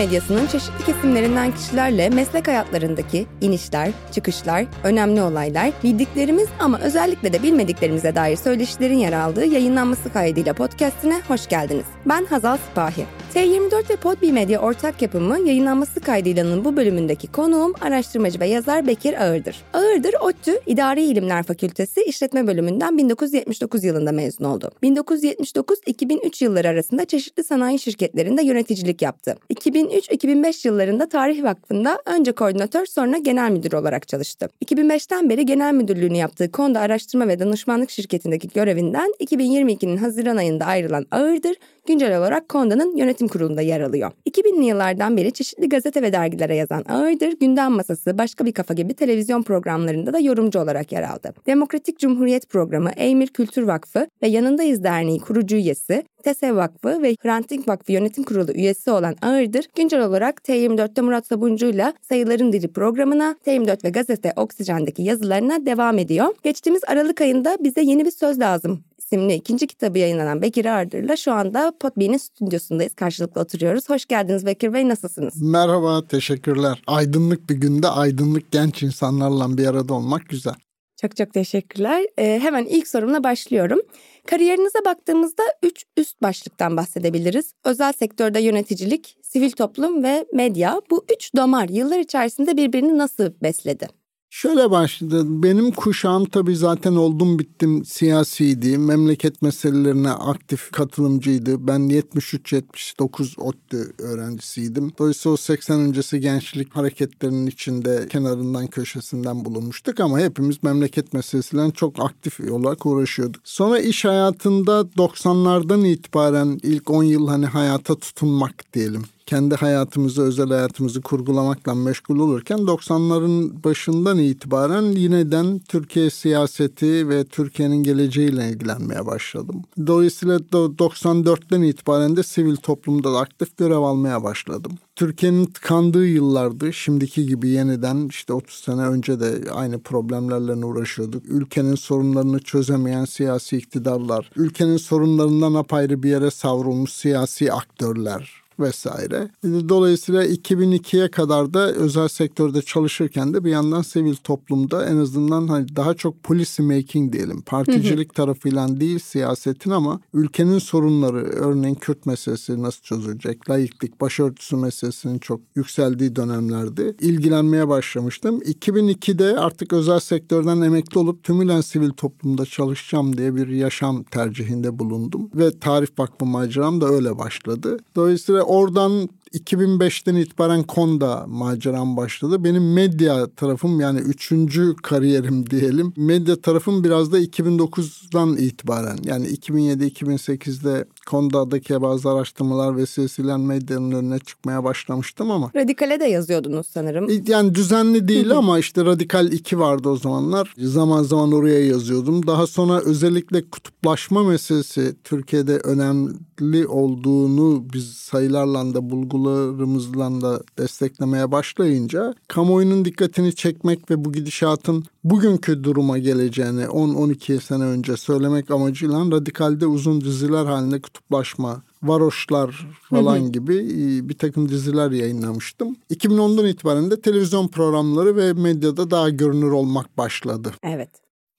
Medyasının çeşitli kesimlerinden kişilerle meslek hayatlarındaki inişler, çıkışlar, önemli olaylar, bildiklerimiz ama özellikle de bilmediklerimize dair söyleşilerin yer aldığı yayınlanması kaydıyla podcastine hoş geldiniz. Ben Hazal Sipahi. T24 ve Podbi Medya ortak yapımı yayınlanması kaydıylanın bu bölümündeki konuğum araştırmacı ve yazar Bekir Ağırdır. Ağırdır, ODTÜ İdari İlimler Fakültesi İşletme Bölümünden 1979 yılında mezun oldu. 1979-2003 yılları arasında çeşitli sanayi şirketlerinde yöneticilik yaptı. 2003-2005 yıllarında Tarih Vakfı'nda önce koordinatör sonra genel müdür olarak çalıştı. 2005'ten beri genel müdürlüğünü yaptığı Konda Araştırma ve Danışmanlık Şirketi'ndeki görevinden 2022'nin Haziran ayında ayrılan Ağırdır, güncel olarak Konda'nın yönetim kurulunda yer alıyor. 2000'li yıllardan beri çeşitli gazete ve dergilere yazan Ağırdır, Gündem Masası, Başka Bir Kafa gibi televizyon programlarında da yorumcu olarak yer aldı. Demokratik Cumhuriyet Programı, Eymir Kültür Vakfı ve Yanındayız Derneği kurucu üyesi, TESE Vakfı ve Hrant Dink Vakfı Yönetim Kurulu üyesi olan Ağırdır, güncel olarak T24'te Murat Sabuncu'yla Sayıların Dili programına, T24 ve gazete Oksijen'deki yazılarına devam ediyor. Geçtiğimiz Aralık ayında bize yeni bir söz lazım isimli ikinci kitabı yayınlanan Bekir Ardır'la şu anda Potbean'in stüdyosundayız. Karşılıklı oturuyoruz. Hoş geldiniz Bekir Bey. Nasılsınız? Merhaba, teşekkürler. Aydınlık bir günde aydınlık genç insanlarla bir arada olmak güzel. Çok çok teşekkürler. Ee, hemen ilk sorumla başlıyorum. Kariyerinize baktığımızda üç üst başlıktan bahsedebiliriz. Özel sektörde yöneticilik, sivil toplum ve medya. Bu üç damar yıllar içerisinde birbirini nasıl besledi? Şöyle başladı. Benim kuşağım tabii zaten oldum bittim siyasiydi. Memleket meselelerine aktif katılımcıydı. Ben 73-79 ODTÜ öğrencisiydim. Dolayısıyla o 80 öncesi gençlik hareketlerinin içinde kenarından köşesinden bulunmuştuk ama hepimiz memleket meselesiyle çok aktif olarak uğraşıyorduk. Sonra iş hayatında 90'lardan itibaren ilk 10 yıl hani hayata tutunmak diyelim kendi hayatımızı, özel hayatımızı kurgulamakla meşgul olurken 90'ların başından itibaren yineden Türkiye siyaseti ve Türkiye'nin geleceğiyle ilgilenmeye başladım. Dolayısıyla 94'ten itibaren de sivil toplumda da aktif görev almaya başladım. Türkiye'nin tıkandığı yıllardı. Şimdiki gibi yeniden işte 30 sene önce de aynı problemlerle uğraşıyorduk. Ülkenin sorunlarını çözemeyen siyasi iktidarlar, ülkenin sorunlarından apayrı bir yere savrulmuş siyasi aktörler, vesaire. Dolayısıyla 2002'ye kadar da özel sektörde çalışırken de bir yandan sivil toplumda en azından hani daha çok policy making diyelim. Particilik tarafıyla değil siyasetin ama ülkenin sorunları örneğin Kürt meselesi nasıl çözülecek? Layıklık, başörtüsü meselesinin çok yükseldiği dönemlerde ilgilenmeye başlamıştım. 2002'de artık özel sektörden emekli olup tümülen sivil toplumda çalışacağım diye bir yaşam tercihinde bulundum. Ve Tarih Vakfı maceram da öyle başladı. Dolayısıyla oradan 2005'ten itibaren Konda maceram başladı. Benim medya tarafım yani üçüncü kariyerim diyelim. Medya tarafım biraz da 2009'dan itibaren yani 2007-2008'de Konda'daki bazı araştırmalar vesilesiyle medyanın önüne çıkmaya başlamıştım ama. Radikale de yazıyordunuz sanırım. Yani düzenli değil ama işte Radikal 2 vardı o zamanlar. Zaman zaman oraya yazıyordum. Daha sonra özellikle kutuplaşma meselesi Türkiye'de önemli olduğunu biz sayılarla da bulgularımızla da desteklemeye başlayınca kamuoyunun dikkatini çekmek ve bu gidişatın bugünkü duruma geleceğini 10-12 sene önce söylemek amacıyla radikalde uzun diziler halinde kutuplaşma, varoşlar falan hı hı. gibi e, bir takım diziler yayınlamıştım. 2010'dan itibaren de televizyon programları ve medyada daha görünür olmak başladı. Evet.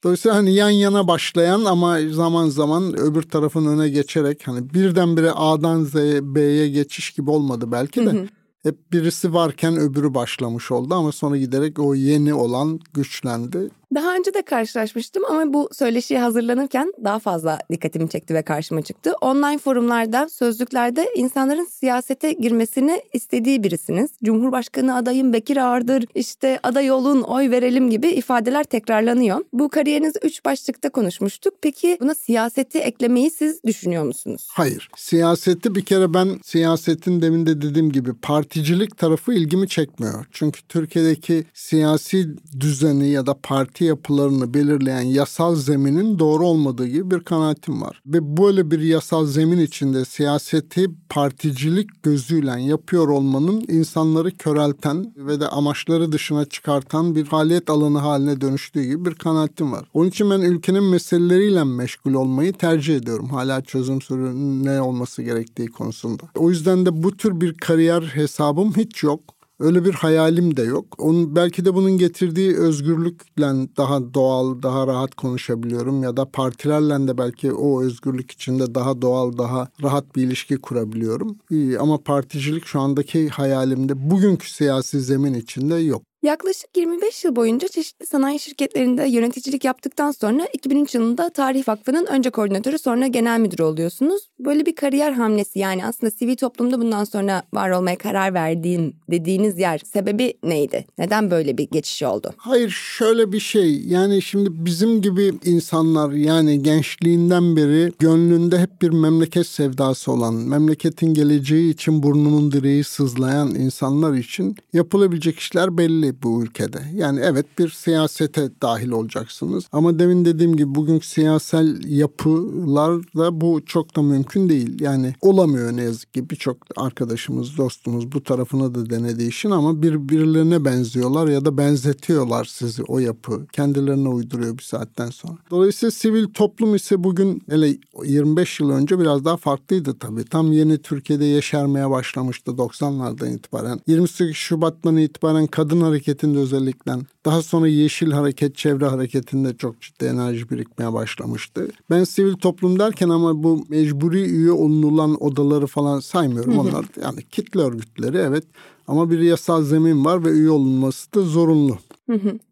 Dolayısıyla hani yan yana başlayan ama zaman zaman öbür tarafın öne geçerek hani birdenbire A'dan Z'ye B'ye geçiş gibi olmadı belki de. Hı hı hep birisi varken öbürü başlamış oldu ama sonra giderek o yeni olan güçlendi. Daha önce de karşılaşmıştım ama bu söyleşiye hazırlanırken daha fazla dikkatimi çekti ve karşıma çıktı. Online forumlarda, sözlüklerde insanların siyasete girmesini istediği birisiniz. Cumhurbaşkanı adayım Bekir Ağırdır, işte aday olun, oy verelim gibi ifadeler tekrarlanıyor. Bu kariyeriniz üç başlıkta konuşmuştuk. Peki buna siyaseti eklemeyi siz düşünüyor musunuz? Hayır. Siyaseti bir kere ben siyasetin demin de dediğim gibi parti particilik tarafı ilgimi çekmiyor. Çünkü Türkiye'deki siyasi düzeni ya da parti yapılarını belirleyen yasal zeminin doğru olmadığı gibi bir kanaatim var. Ve böyle bir yasal zemin içinde siyaseti particilik gözüyle yapıyor olmanın insanları körelten ve de amaçları dışına çıkartan bir faaliyet alanı haline dönüştüğü gibi bir kanaatim var. Onun için ben ülkenin meseleleriyle meşgul olmayı tercih ediyorum. Hala çözüm sürü ne olması gerektiği konusunda. O yüzden de bu tür bir kariyer hesabım hiç yok. Öyle bir hayalim de yok. Onun belki de bunun getirdiği özgürlükle daha doğal, daha rahat konuşabiliyorum ya da partilerle de belki o özgürlük içinde daha doğal, daha rahat bir ilişki kurabiliyorum. Ama particilik şu andaki hayalimde bugünkü siyasi zemin içinde yok. Yaklaşık 25 yıl boyunca çeşitli sanayi şirketlerinde yöneticilik yaptıktan sonra 2003 yılında Tarih Vakfı'nın önce koordinatörü sonra genel müdürü oluyorsunuz. Böyle bir kariyer hamlesi yani aslında sivil toplumda bundan sonra var olmaya karar verdiğim dediğiniz yer sebebi neydi? Neden böyle bir geçiş oldu? Hayır şöyle bir şey yani şimdi bizim gibi insanlar yani gençliğinden beri gönlünde hep bir memleket sevdası olan, memleketin geleceği için burnunun direği sızlayan insanlar için yapılabilecek işler belli bu ülkede. Yani evet bir siyasete dahil olacaksınız. Ama demin dediğim gibi bugünkü siyasal yapılarda bu çok da mümkün değil. Yani olamıyor ne yazık ki birçok arkadaşımız, dostumuz bu tarafına da denediği işin ama birbirlerine benziyorlar ya da benzetiyorlar sizi o yapı. Kendilerine uyduruyor bir saatten sonra. Dolayısıyla sivil toplum ise bugün hele 25 yıl önce biraz daha farklıydı tabii. Tam yeni Türkiye'de yeşermeye başlamıştı 90'lardan itibaren. 28 Şubat'tan itibaren kadın hareketi hareketinde özellikle daha sonra Yeşil Hareket, Çevre Hareketi'nde çok ciddi enerji birikmeye başlamıştı. Ben sivil toplum derken ama bu mecburi üye olunulan odaları falan saymıyorum. Onlar yani kitle örgütleri evet ama bir yasal zemin var ve üye olunması da zorunlu.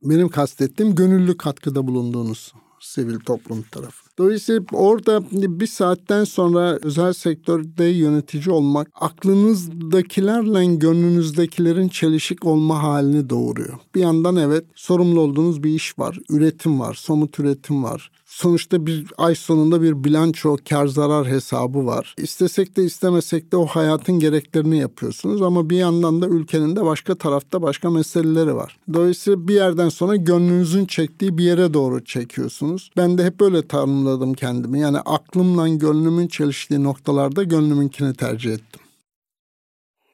Benim kastettiğim gönüllü katkıda bulunduğunuz sivil toplum tarafı. Dolayısıyla orada bir saatten sonra özel sektörde yönetici olmak aklınızdakilerle gönlünüzdekilerin çelişik olma halini doğuruyor. Bir yandan evet sorumlu olduğunuz bir iş var, üretim var, somut üretim var sonuçta bir ay sonunda bir bilanço kar zarar hesabı var. İstesek de istemesek de o hayatın gereklerini yapıyorsunuz ama bir yandan da ülkenin de başka tarafta başka meseleleri var. Dolayısıyla bir yerden sonra gönlünüzün çektiği bir yere doğru çekiyorsunuz. Ben de hep böyle tanımladım kendimi. Yani aklımla gönlümün çeliştiği noktalarda gönlümünkini tercih ettim.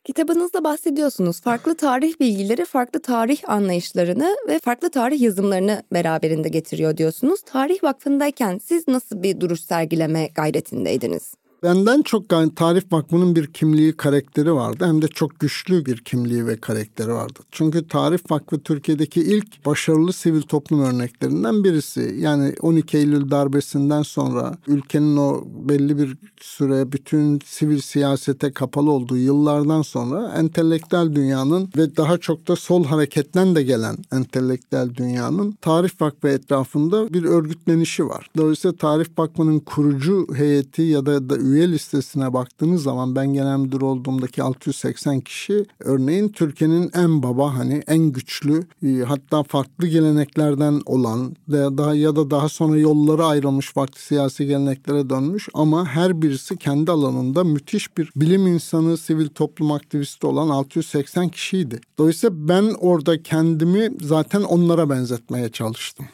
Kitabınızda bahsediyorsunuz. Farklı tarih bilgileri, farklı tarih anlayışlarını ve farklı tarih yazımlarını beraberinde getiriyor diyorsunuz. Tarih Vakfı'ndayken siz nasıl bir duruş sergileme gayretindeydiniz? Benden çok Tarif Vakfı'nın bir kimliği, karakteri vardı. Hem de çok güçlü bir kimliği ve karakteri vardı. Çünkü Tarif Vakfı Türkiye'deki ilk başarılı sivil toplum örneklerinden birisi. Yani 12 Eylül darbesinden sonra ülkenin o belli bir süre bütün sivil siyasete kapalı olduğu yıllardan sonra entelektüel dünyanın ve daha çok da sol hareketten de gelen entelektüel dünyanın Tarif Vakfı etrafında bir örgütlenişi var. Dolayısıyla Tarif Vakfı'nın kurucu heyeti ya da, da üye listesine baktığınız zaman ben genel müdür olduğumdaki 680 kişi örneğin Türkiye'nin en baba hani en güçlü e, hatta farklı geleneklerden olan daha ya da daha sonra yolları ayrılmış farklı siyasi geleneklere dönmüş ama her birisi kendi alanında müthiş bir bilim insanı, sivil toplum aktivisti olan 680 kişiydi. Dolayısıyla ben orada kendimi zaten onlara benzetmeye çalıştım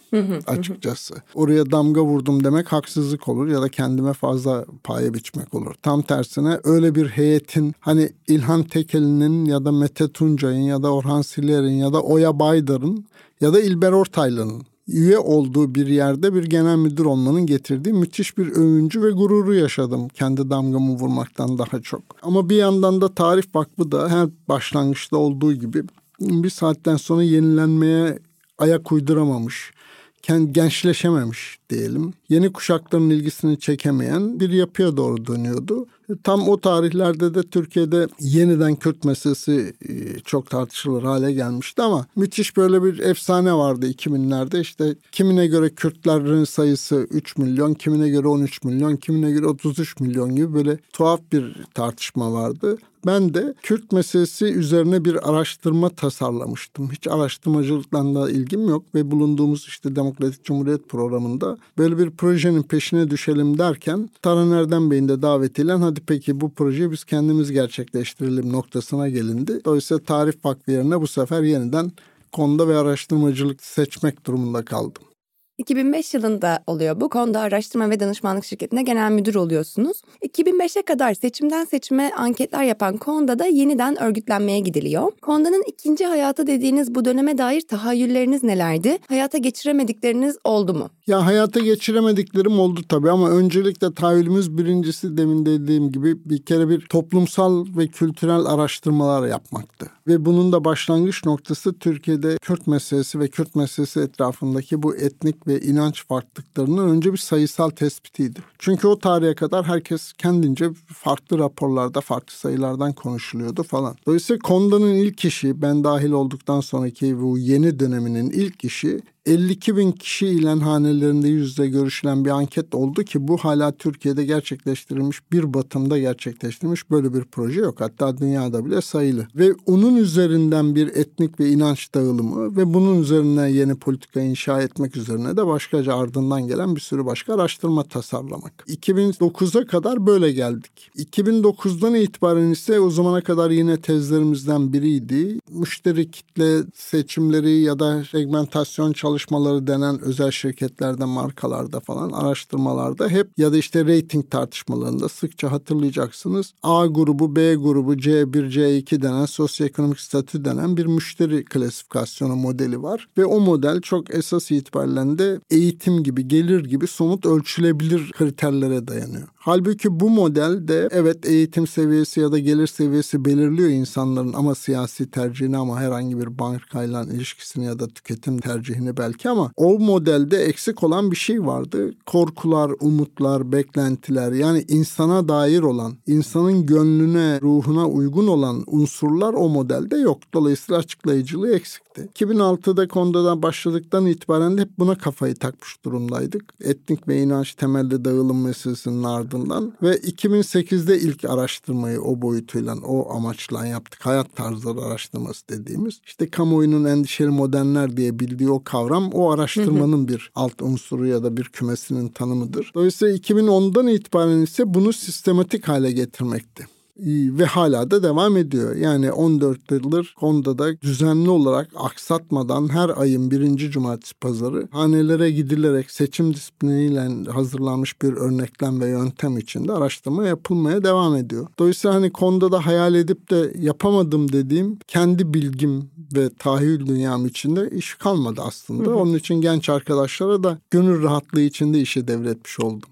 açıkçası. Oraya damga vurdum demek haksızlık olur ya da kendime fazla paye biçmek olur. Tam tersine öyle bir heyetin hani İlhan Tekeli'nin ya da Mete Tuncay'ın ya da Orhan Siler'in ya da Oya Baydar'ın ya da İlber Ortaylı'nın üye olduğu bir yerde bir genel müdür olmanın getirdiği müthiş bir övüncü ve gururu yaşadım. Kendi damgamı vurmaktan daha çok. Ama bir yandan da Tarif Vakfı da her başlangıçta olduğu gibi bir saatten sonra yenilenmeye ayak uyduramamış gençleşememiş diyelim. Yeni kuşakların ilgisini çekemeyen bir yapıya doğru dönüyordu. Tam o tarihlerde de Türkiye'de yeniden Kürt meselesi e, çok tartışılır hale gelmişti ama müthiş böyle bir efsane vardı 2000'lerde. İşte kimine göre Kürtlerin sayısı 3 milyon, kimine göre 13 milyon, kimine göre 33 milyon gibi böyle tuhaf bir tartışma vardı. Ben de Kürt meselesi üzerine bir araştırma tasarlamıştım. Hiç araştırmacılıkla da ilgim yok ve bulunduğumuz işte Demokratik Cumhuriyet programında böyle bir projenin peşine düşelim derken Taran Erdem Bey'in de davetiyle hadi peki bu projeyi biz kendimiz gerçekleştirelim noktasına gelindi. Dolayısıyla tarif vakfı yerine bu sefer yeniden konuda ve araştırmacılık seçmek durumunda kaldım. 2005 yılında oluyor bu. Konuda araştırma ve danışmanlık şirketinde genel müdür oluyorsunuz. 2005'e kadar seçimden seçime anketler yapan Konda da yeniden örgütlenmeye gidiliyor. Konda'nın ikinci hayatı dediğiniz bu döneme dair tahayyülleriniz nelerdi? Hayata geçiremedikleriniz oldu mu? Ya hayata geçiremediklerim oldu tabii ama öncelikle tahayyülümüz birincisi demin dediğim gibi bir kere bir toplumsal ve kültürel araştırmalar yapmaktı. Ve bunun da başlangıç noktası Türkiye'de Kürt meselesi ve Kürt meselesi etrafındaki bu etnik ve inanç farklılıklarının önce bir sayısal tespitiydi. Çünkü o tarihe kadar herkes kendince farklı raporlarda, farklı sayılardan konuşuluyordu falan. Dolayısıyla Konda'nın ilk işi ben dahil olduktan sonraki bu yeni döneminin ilk işi 52 bin kişi ile hanelerinde yüzde görüşülen bir anket oldu ki bu hala Türkiye'de gerçekleştirilmiş bir batımda gerçekleştirilmiş böyle bir proje yok. Hatta dünyada bile sayılı. Ve onun üzerinden bir etnik ve inanç dağılımı ve bunun üzerine yeni politika inşa etmek üzerine de başkaca ardından gelen bir sürü başka araştırma tasarlamak. 2009'a kadar böyle geldik. 2009'dan itibaren ise o zamana kadar yine tezlerimizden biriydi. Müşteri kitle seçimleri ya da segmentasyon çalışmaları çalışmaları denen özel şirketlerde, markalarda falan araştırmalarda hep ya da işte rating tartışmalarında sıkça hatırlayacaksınız. A grubu, B grubu, C1, C2 denen sosyoekonomik statü denen bir müşteri klasifikasyonu modeli var. Ve o model çok esas itibariyle de eğitim gibi, gelir gibi somut ölçülebilir kriterlere dayanıyor. Halbuki bu model de evet eğitim seviyesi ya da gelir seviyesi belirliyor insanların ama siyasi tercihini ama herhangi bir bankayla ilişkisini ya da tüketim tercihini belki ama o modelde eksik olan bir şey vardı. Korkular, umutlar, beklentiler yani insana dair olan, insanın gönlüne, ruhuna uygun olan unsurlar o modelde yok. Dolayısıyla açıklayıcılığı eksikti. 2006'da Konda'dan başladıktan itibaren de hep buna kafayı takmış durumdaydık. Etnik ve inanç temelli dağılım meselesinin ardından ve 2008'de ilk araştırmayı o boyutuyla, o amaçla yaptık. Hayat tarzları araştırması dediğimiz. İşte kamuoyunun endişeli modernler diye bildiği o kavram o araştırmanın bir alt unsuru ya da bir kümesinin tanımıdır. Dolayısıyla 2010'dan itibaren ise bunu sistematik hale getirmekti ve hala da devam ediyor. Yani 14 yıldır Konda'da düzenli olarak aksatmadan her ayın birinci cumartesi pazarı hanelere gidilerek seçim disipliniyle hazırlanmış bir örneklem ve yöntem içinde araştırma yapılmaya devam ediyor. Dolayısıyla hani Konda'da hayal edip de yapamadım dediğim kendi bilgim ve tahayyül dünyam içinde iş kalmadı aslında. Hı hı. Onun için genç arkadaşlara da gönül rahatlığı içinde işe devretmiş oldum.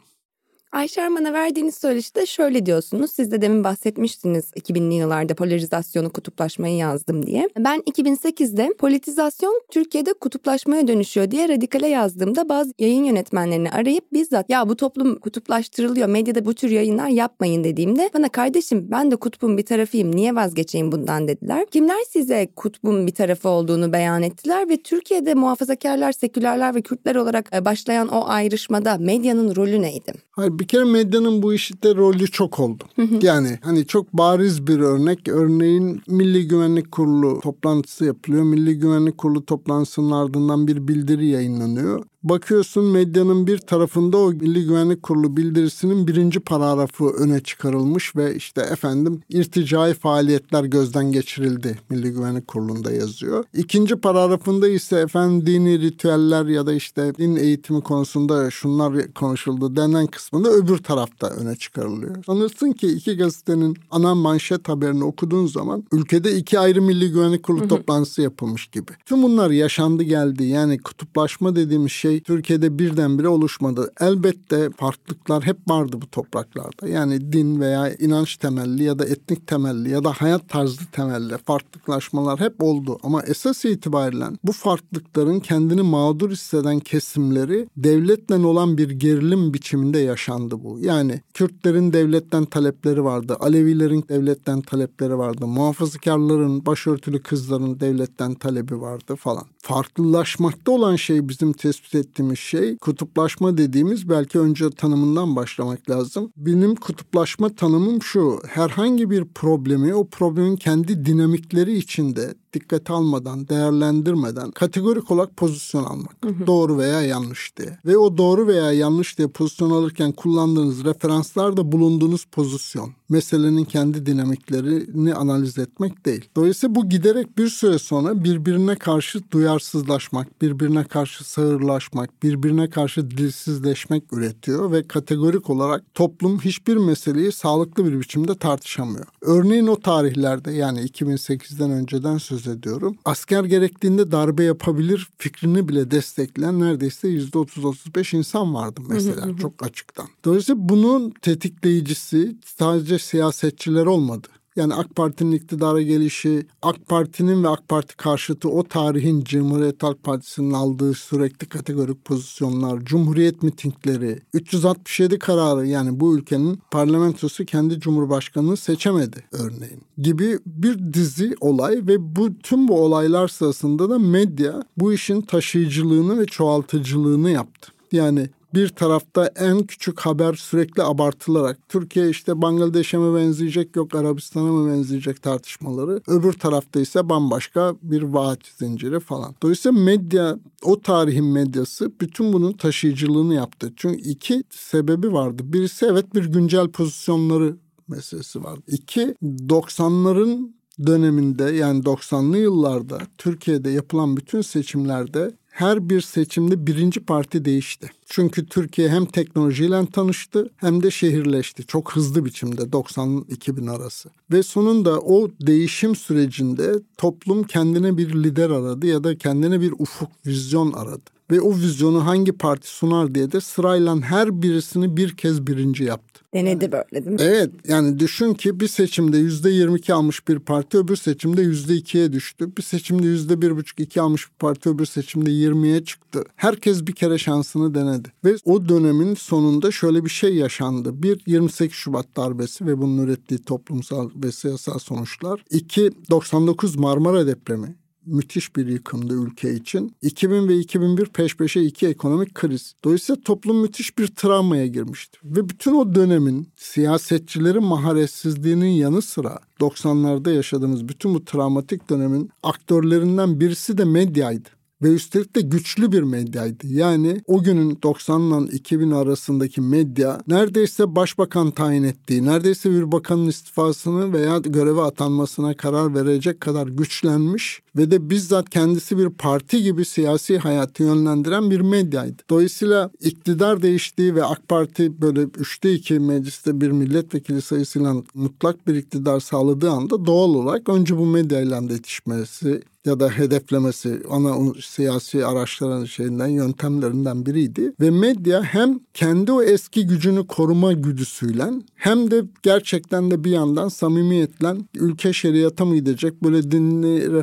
Ayşe Arman'a verdiğiniz söyleşide şöyle diyorsunuz. Siz de demin bahsetmiştiniz 2000'li yıllarda polarizasyonu, kutuplaşmayı yazdım diye. Ben 2008'de politizasyon Türkiye'de kutuplaşmaya dönüşüyor diye radikale yazdığımda bazı yayın yönetmenlerini arayıp bizzat ya bu toplum kutuplaştırılıyor medyada bu tür yayınlar yapmayın dediğimde bana kardeşim ben de kutbun bir tarafıyım niye vazgeçeyim bundan dediler. Kimler size kutbun bir tarafı olduğunu beyan ettiler ve Türkiye'de muhafazakarlar, sekülerler ve Kürtler olarak e, başlayan o ayrışmada medyanın rolü neydi? Hayır bir kere medyanın bu işte rolü çok oldu. Yani hani çok bariz bir örnek. Örneğin Milli Güvenlik Kurulu toplantısı yapılıyor. Milli Güvenlik Kurulu toplantısının ardından bir bildiri yayınlanıyor. Bakıyorsun medyanın bir tarafında o Milli Güvenlik Kurulu bildirisinin birinci paragrafı öne çıkarılmış ve işte efendim irticai faaliyetler gözden geçirildi Milli Güvenlik Kurulu'nda yazıyor. İkinci paragrafında ise efendim dini ritüeller ya da işte din eğitimi konusunda şunlar konuşuldu denen kısmında öbür tarafta öne çıkarılıyor. Sanırsın ki iki gazetenin ana manşet haberini okuduğun zaman ülkede iki ayrı Milli Güvenlik Kurulu toplantısı yapılmış gibi. Tüm bunlar yaşandı geldi. Yani kutuplaşma dediğimiz şey şey Türkiye'de birdenbire oluşmadı. Elbette farklılıklar hep vardı bu topraklarda. Yani din veya inanç temelli ya da etnik temelli ya da hayat tarzı temelli farklılaşmalar hep oldu. Ama esas itibariyle bu farklılıkların kendini mağdur hisseden kesimleri devletle olan bir gerilim biçiminde yaşandı bu. Yani Kürtlerin devletten talepleri vardı. Alevilerin devletten talepleri vardı. Muhafazakarların, başörtülü kızların devletten talebi vardı falan. Farklılaşmakta olan şey bizim tespit kastettiğimiz şey kutuplaşma dediğimiz belki önce tanımından başlamak lazım. Benim kutuplaşma tanımım şu. Herhangi bir problemi o problemin kendi dinamikleri içinde dikkate almadan, değerlendirmeden kategorik olarak pozisyon almak. Hı hı. Doğru veya yanlış diye. Ve o doğru veya yanlış diye pozisyon alırken kullandığınız referanslar da bulunduğunuz pozisyon. Meselenin kendi dinamiklerini analiz etmek değil. Dolayısıyla bu giderek bir süre sonra birbirine karşı duyarsızlaşmak, birbirine karşı sağırlaşmak, birbirine karşı dilsizleşmek üretiyor ve kategorik olarak toplum hiçbir meseleyi sağlıklı bir biçimde tartışamıyor. Örneğin o tarihlerde yani 2008'den önceden söz söz ediyorum. Asker gerektiğinde darbe yapabilir fikrini bile destekleyen neredeyse yüzde 30-35 insan vardı mesela çok açıktan. Dolayısıyla bunun tetikleyicisi sadece siyasetçiler olmadı. Yani AK Parti'nin iktidara gelişi, AK Parti'nin ve AK Parti karşıtı o tarihin Cumhuriyet Halk Partisi'nin aldığı sürekli kategorik pozisyonlar, Cumhuriyet mitingleri, 367 kararı yani bu ülkenin parlamentosu kendi cumhurbaşkanını seçemedi örneğin gibi bir dizi olay ve bu tüm bu olaylar sırasında da medya bu işin taşıyıcılığını ve çoğaltıcılığını yaptı. Yani bir tarafta en küçük haber sürekli abartılarak Türkiye işte Bangladeş'e mi benzeyecek yok Arabistan'a mı benzeyecek tartışmaları. Öbür tarafta ise bambaşka bir vaat zinciri falan. Dolayısıyla medya o tarihin medyası bütün bunun taşıyıcılığını yaptı. Çünkü iki sebebi vardı. Birisi evet bir güncel pozisyonları meselesi vardı. İki 90'ların döneminde yani 90'lı yıllarda Türkiye'de yapılan bütün seçimlerde her bir seçimde birinci parti değişti. Çünkü Türkiye hem teknolojiyle tanıştı hem de şehirleşti. Çok hızlı biçimde 90-2000 arası. Ve sonunda o değişim sürecinde toplum kendine bir lider aradı ya da kendine bir ufuk, vizyon aradı. Ve o vizyonu hangi parti sunar diye de sırayla her birisini bir kez birinci yaptı. Denedi böyle değil mi? Evet yani düşün ki bir seçimde yüzde yirmi iki almış bir parti öbür seçimde yüzde ikiye düştü. Bir seçimde yüzde bir buçuk iki almış bir parti öbür seçimde yirmiye çıktı. Herkes bir kere şansını denedi. Ve o dönemin sonunda şöyle bir şey yaşandı. Bir 28 Şubat darbesi ve bunun ürettiği toplumsal ve siyasal sonuçlar. İki 99 Marmara depremi müthiş bir yıkımdı ülke için. 2000 ve 2001 peş peşe iki ekonomik kriz. Dolayısıyla toplum müthiş bir travmaya girmişti. Ve bütün o dönemin siyasetçilerin maharetsizliğinin yanı sıra 90'larda yaşadığımız bütün bu travmatik dönemin aktörlerinden birisi de medyaydı ve üstelik de güçlü bir medyaydı. Yani o günün 90 ile 2000 arasındaki medya neredeyse başbakan tayin ettiği, neredeyse bir bakanın istifasını veya göreve atanmasına karar verecek kadar güçlenmiş ve de bizzat kendisi bir parti gibi siyasi hayatı yönlendiren bir medyaydı. Dolayısıyla iktidar değiştiği ve AK Parti böyle üçte iki mecliste bir milletvekili sayısıyla mutlak bir iktidar sağladığı anda doğal olarak önce bu medyayla da yetişmesi ya da hedeflemesi ana siyasi araçların şeyinden yöntemlerinden biriydi ve medya hem kendi o eski gücünü koruma güdüsüyle hem de gerçekten de bir yandan samimiyetle ülke şeriata mı gidecek böyle dinli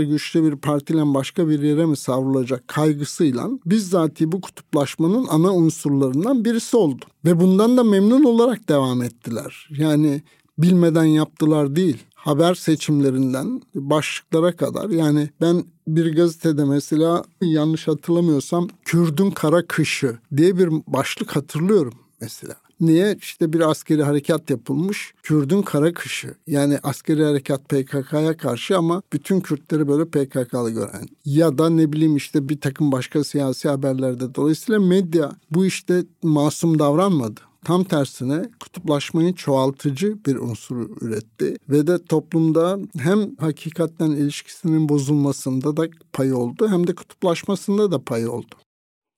referansları güçlü bir partiyle başka bir yere mi savrulacak kaygısıyla bizzati bu kutuplaşmanın ana unsurlarından birisi oldu. Ve bundan da memnun olarak devam ettiler. Yani bilmeden yaptılar değil haber seçimlerinden başlıklara kadar yani ben bir gazetede mesela yanlış hatırlamıyorsam Kürdün Kara Kışı diye bir başlık hatırlıyorum mesela. Niye? İşte bir askeri harekat yapılmış. Kürdün kara kışı. Yani askeri harekat PKK'ya karşı ama bütün Kürtleri böyle PKK'lı gören. Ya da ne bileyim işte bir takım başka siyasi haberlerde. Dolayısıyla medya bu işte masum davranmadı. Tam tersine kutuplaşmayı çoğaltıcı bir unsur üretti ve de toplumda hem hakikatten ilişkisinin bozulmasında da payı oldu hem de kutuplaşmasında da payı oldu.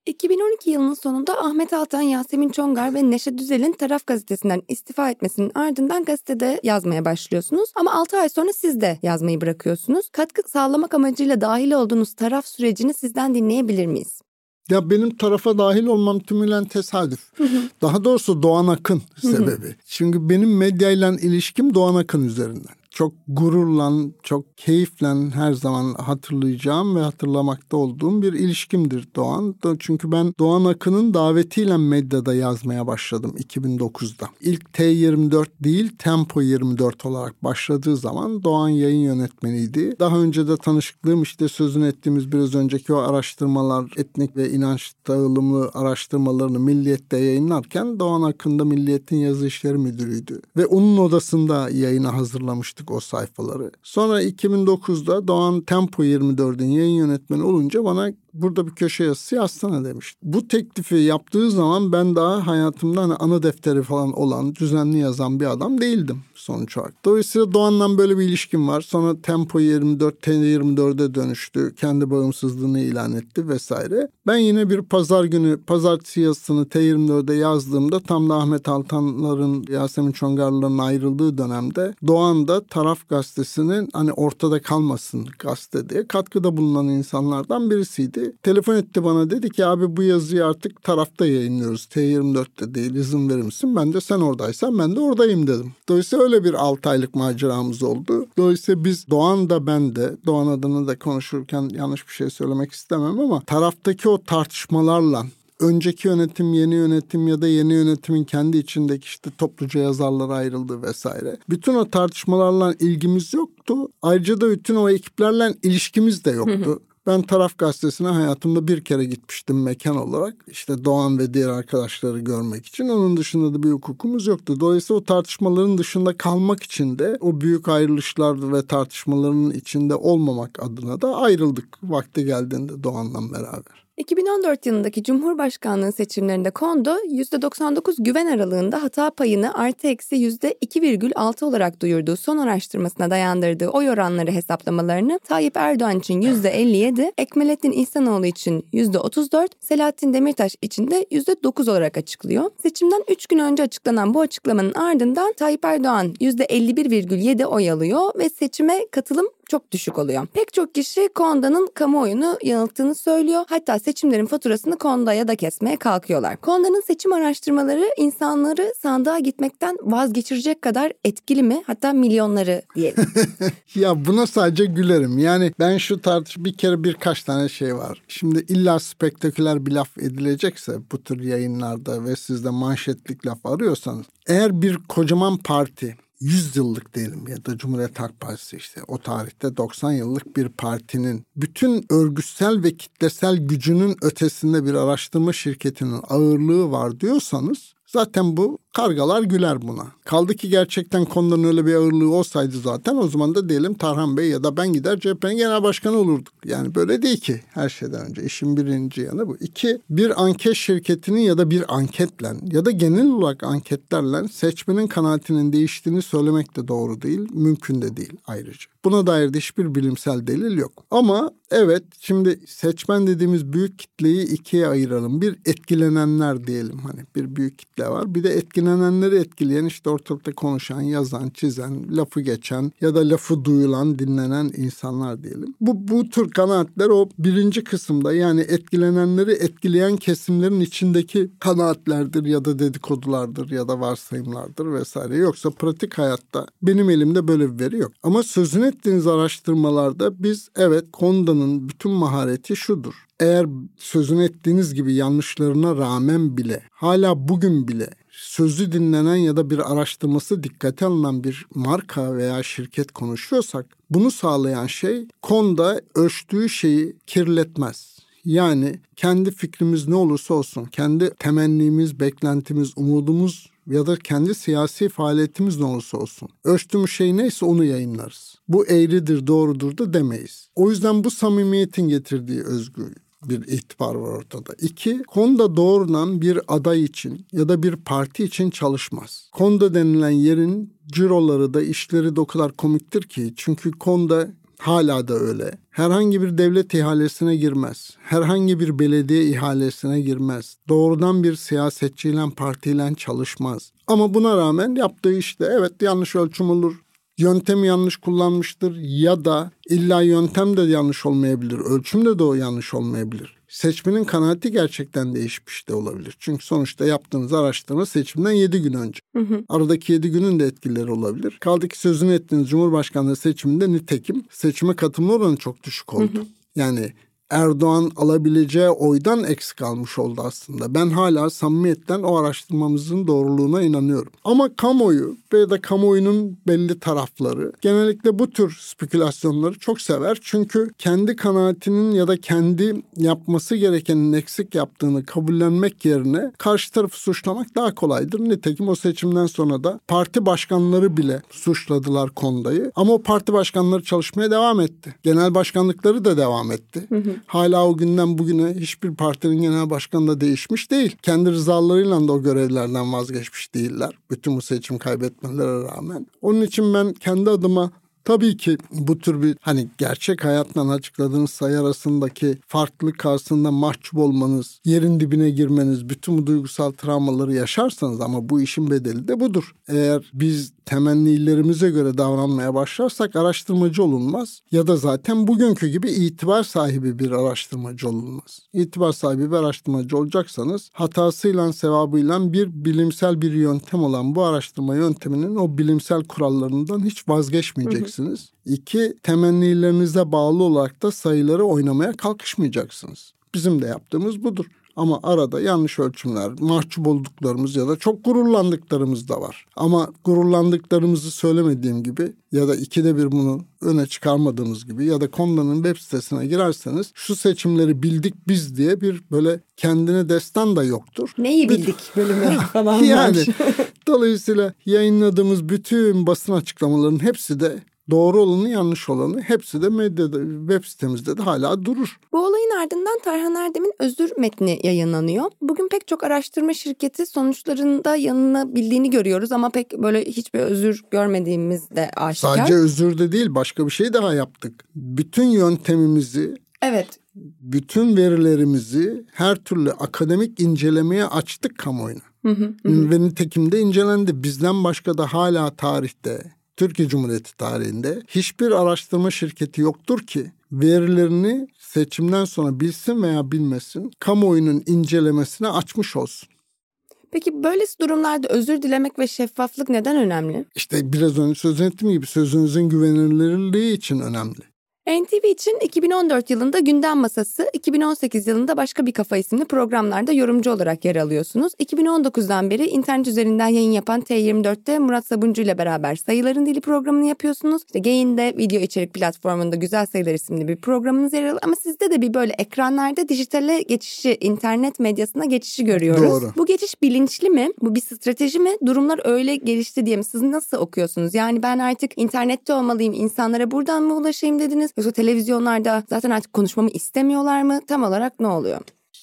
2012 yılının sonunda Ahmet Altan, Yasemin Çongar ve Neşe Düzel'in Taraf gazetesinden istifa etmesinin ardından gazetede yazmaya başlıyorsunuz. Ama 6 ay sonra siz de yazmayı bırakıyorsunuz. Katkı sağlamak amacıyla dahil olduğunuz taraf sürecini sizden dinleyebilir miyiz? Ya benim tarafa dahil olmam tümüyle tesadüf. Daha doğrusu Doğan Akın sebebi. Çünkü benim medyayla ilişkim Doğan Akın üzerinden. Çok gururla, çok keyifle her zaman hatırlayacağım ve hatırlamakta olduğum bir ilişkimdir Doğan. Çünkü ben Doğan Akın'ın davetiyle medyada yazmaya başladım 2009'da. İlk T24 değil Tempo 24 olarak başladığı zaman Doğan yayın yönetmeniydi. Daha önce de tanışıklığım işte sözünü ettiğimiz biraz önceki o araştırmalar, etnik ve inanç dağılımı araştırmalarını Milliyet'te yayınlarken Doğan Akın da Milliyet'in yazı işleri müdürüydü. Ve onun odasında yayına hazırlamıştık o sayfaları. Sonra 2009'da Doğan Tempo 24'ün yayın yönetmeni olunca bana burada bir köşe yazısı yazsana demiş. Bu teklifi yaptığı zaman ben daha hayatımda hani ana defteri falan olan, düzenli yazan bir adam değildim sonuç olarak. Dolayısıyla Doğan'la böyle bir ilişkim var. Sonra Tempo 24, T24'e dönüştü. Kendi bağımsızlığını ilan etti vesaire. Ben yine bir pazar günü, pazartesi yazısını T24'de yazdığımda tam da Ahmet Altanların, Yasemin Çongarlıların ayrıldığı dönemde Doğan da Taraf Gazetesi'nin hani ortada kalmasın gazete diye katkıda bulunan insanlardan birisiydi. Telefon etti bana dedi ki abi bu yazıyı artık tarafta yayınlıyoruz. T24'te değil izin verir misin? Ben de sen oradaysan ben de oradayım dedim. Dolayısıyla öyle bir 6 aylık maceramız oldu. Dolayısıyla biz Doğan da ben de Doğan adına da konuşurken yanlış bir şey söylemek istemem ama taraftaki o tartışmalarla önceki yönetim, yeni yönetim ya da yeni yönetimin kendi içindeki işte topluca yazarlar ayrıldı vesaire. Bütün o tartışmalarla ilgimiz yoktu. Ayrıca da bütün o ekiplerle ilişkimiz de yoktu. Ben Taraf Gazetesi'ne hayatımda bir kere gitmiştim mekan olarak. İşte Doğan ve diğer arkadaşları görmek için. Onun dışında da bir hukukumuz yoktu. Dolayısıyla o tartışmaların dışında kalmak için de o büyük ayrılışlar ve tartışmaların içinde olmamak adına da ayrıldık. Vakti geldiğinde Doğan'la beraber. 2014 yılındaki Cumhurbaşkanlığı seçimlerinde Kondo %99 güven aralığında hata payını artı eksi %2,6 olarak duyurduğu son araştırmasına dayandırdığı oy oranları hesaplamalarını Tayyip Erdoğan için %57, Ekmelettin İhsanoğlu için %34, Selahattin Demirtaş için de %9 olarak açıklıyor. Seçimden 3 gün önce açıklanan bu açıklamanın ardından Tayyip Erdoğan %51,7 oy alıyor ve seçime katılım çok düşük oluyor. Pek çok kişi Konda'nın kamuoyunu yanılttığını söylüyor. Hatta seçimlerin faturasını Konda'ya da kesmeye kalkıyorlar. Konda'nın seçim araştırmaları insanları sandığa gitmekten vazgeçirecek kadar etkili mi? Hatta milyonları diyelim. ya buna sadece gülerim. Yani ben şu tartış bir kere birkaç tane şey var. Şimdi illa spektaküler bir laf edilecekse bu tür yayınlarda ve siz de manşetlik laf arıyorsanız eğer bir kocaman parti 100 yıllık diyelim ya da Cumhuriyet Halk Partisi işte o tarihte 90 yıllık bir partinin bütün örgütsel ve kitlesel gücünün ötesinde bir araştırma şirketinin ağırlığı var diyorsanız zaten bu Kargalar güler buna. Kaldı ki gerçekten konuların öyle bir ağırlığı olsaydı zaten o zaman da diyelim Tarhan Bey ya da ben gider CHP'nin genel başkanı olurduk. Yani böyle değil ki her şeyden önce. işin birinci yanı bu. İki, bir anket şirketinin ya da bir anketle ya da genel olarak anketlerle seçmenin kanaatinin değiştiğini söylemek de doğru değil. Mümkün de değil ayrıca. Buna dair de hiçbir bilimsel delil yok. Ama evet şimdi seçmen dediğimiz büyük kitleyi ikiye ayıralım. Bir etkilenenler diyelim hani bir büyük kitle var. Bir de etkilenenler etkilenenleri etkileyen işte ortalıkta konuşan, yazan, çizen, lafı geçen ya da lafı duyulan, dinlenen insanlar diyelim. Bu, bu tür kanaatler o birinci kısımda yani etkilenenleri etkileyen kesimlerin içindeki kanaatlerdir ya da dedikodulardır ya da varsayımlardır vesaire. Yoksa pratik hayatta benim elimde böyle bir veri yok. Ama sözün ettiğiniz araştırmalarda biz evet Konda'nın bütün mahareti şudur eğer sözünü ettiğiniz gibi yanlışlarına rağmen bile hala bugün bile sözü dinlenen ya da bir araştırması dikkate alınan bir marka veya şirket konuşuyorsak bunu sağlayan şey konuda ölçtüğü şeyi kirletmez. Yani kendi fikrimiz ne olursa olsun, kendi temennimiz, beklentimiz, umudumuz ya da kendi siyasi faaliyetimiz ne olursa olsun. Ölçtüğümüz şey neyse onu yayınlarız. Bu eğridir, doğrudur da demeyiz. O yüzden bu samimiyetin getirdiği özgürlük bir itibar var ortada. İki, konuda doğrudan bir aday için ya da bir parti için çalışmaz. Konda denilen yerin ciroları da işleri de o kadar komiktir ki çünkü Konda hala da öyle. Herhangi bir devlet ihalesine girmez. Herhangi bir belediye ihalesine girmez. Doğrudan bir siyasetçiyle partiyle çalışmaz. Ama buna rağmen yaptığı işte evet yanlış ölçüm olur, yöntemi yanlış kullanmıştır ya da illa yöntem de yanlış olmayabilir, ölçüm de de o yanlış olmayabilir. seçmenin kanaati gerçekten değişmiş de olabilir. Çünkü sonuçta yaptığınız araştırma seçimden 7 gün önce. Hı hı. Aradaki 7 günün de etkileri olabilir. Kaldı ki sözünü ettiğiniz Cumhurbaşkanlığı seçiminde nitekim seçime katılma oranı çok düşük oldu. Hı hı. Yani Erdoğan alabileceği oydan eksik kalmış oldu aslında. Ben hala samimiyetten o araştırmamızın doğruluğuna inanıyorum. Ama kamuoyu ve da kamuoyunun belli tarafları genellikle bu tür spekülasyonları çok sever. Çünkü kendi kanaatinin ya da kendi yapması gerekenin eksik yaptığını kabullenmek yerine karşı tarafı suçlamak daha kolaydır. Nitekim o seçimden sonra da parti başkanları bile suçladılar Konda'yı. Ama o parti başkanları çalışmaya devam etti. Genel başkanlıkları da devam etti. Hala o günden bugüne hiçbir partinin genel başkanı da değişmiş değil. Kendi rızalarıyla da o görevlerden vazgeçmiş değiller. Bütün bu seçim kaybetmelere rağmen. Onun için ben kendi adıma Tabii ki bu tür bir hani gerçek hayattan açıkladığınız sayı arasındaki farklılık karşısında mahcup olmanız, yerin dibine girmeniz, bütün bu duygusal travmaları yaşarsanız ama bu işin bedeli de budur. Eğer biz temennilerimize göre davranmaya başlarsak araştırmacı olunmaz ya da zaten bugünkü gibi itibar sahibi bir araştırmacı olunmaz. İtibar sahibi bir araştırmacı olacaksanız hatasıyla sevabıyla bir bilimsel bir yöntem olan bu araştırma yönteminin o bilimsel kurallarından hiç vazgeçmeyeceksiniz. İki, temennilerinize bağlı olarak da sayıları oynamaya kalkışmayacaksınız. Bizim de yaptığımız budur. Ama arada yanlış ölçümler, mahcup olduklarımız ya da çok gururlandıklarımız da var. Ama gururlandıklarımızı söylemediğim gibi ya da ikide bir bunu öne çıkarmadığımız gibi ya da Konda'nın web sitesine girerseniz şu seçimleri bildik biz diye bir böyle kendine destan da yoktur. Neyi bildik bölümü falan Yani dolayısıyla yayınladığımız bütün basın açıklamalarının hepsi de doğru olanı yanlış olanı hepsi de medyada web sitemizde de hala durur. Bu olayın ardından Tarhan Erdem'in özür metni yayınlanıyor. Bugün pek çok araştırma şirketi sonuçlarında yanına bildiğini görüyoruz ama pek böyle hiçbir özür görmediğimiz de aşikar. Sadece özür de değil başka bir şey daha yaptık. Bütün yöntemimizi Evet. Bütün verilerimizi her türlü akademik incelemeye açtık kamuoyuna. Hı hı, hı. Ve nitekim de incelendi. Bizden başka da hala tarihte Türkiye Cumhuriyeti tarihinde hiçbir araştırma şirketi yoktur ki verilerini seçimden sonra bilsin veya bilmesin kamuoyunun incelemesine açmış olsun. Peki böylesi durumlarda özür dilemek ve şeffaflık neden önemli? İşte biraz önce söz ettiğim gibi sözünüzün güvenilirliği için önemli. NTV için 2014 yılında Gündem Masası, 2018 yılında Başka Bir Kafa isimli programlarda yorumcu olarak yer alıyorsunuz. 2019'dan beri internet üzerinden yayın yapan T24'te Murat Sabuncu ile beraber Sayıların Dili programını yapıyorsunuz. İşte Gayin'de video içerik platformunda Güzel Sayılar isimli bir programınız yer alıyor. Ama sizde de bir böyle ekranlarda dijitale geçişi, internet medyasına geçişi görüyoruz. Doğru. Bu geçiş bilinçli mi? Bu bir strateji mi? Durumlar öyle gelişti diye mi? Siz nasıl okuyorsunuz? Yani ben artık internette olmalıyım, insanlara buradan mı ulaşayım dediniz? Yoksa televizyonlarda zaten artık konuşmamı istemiyorlar mı? Tam olarak ne oluyor?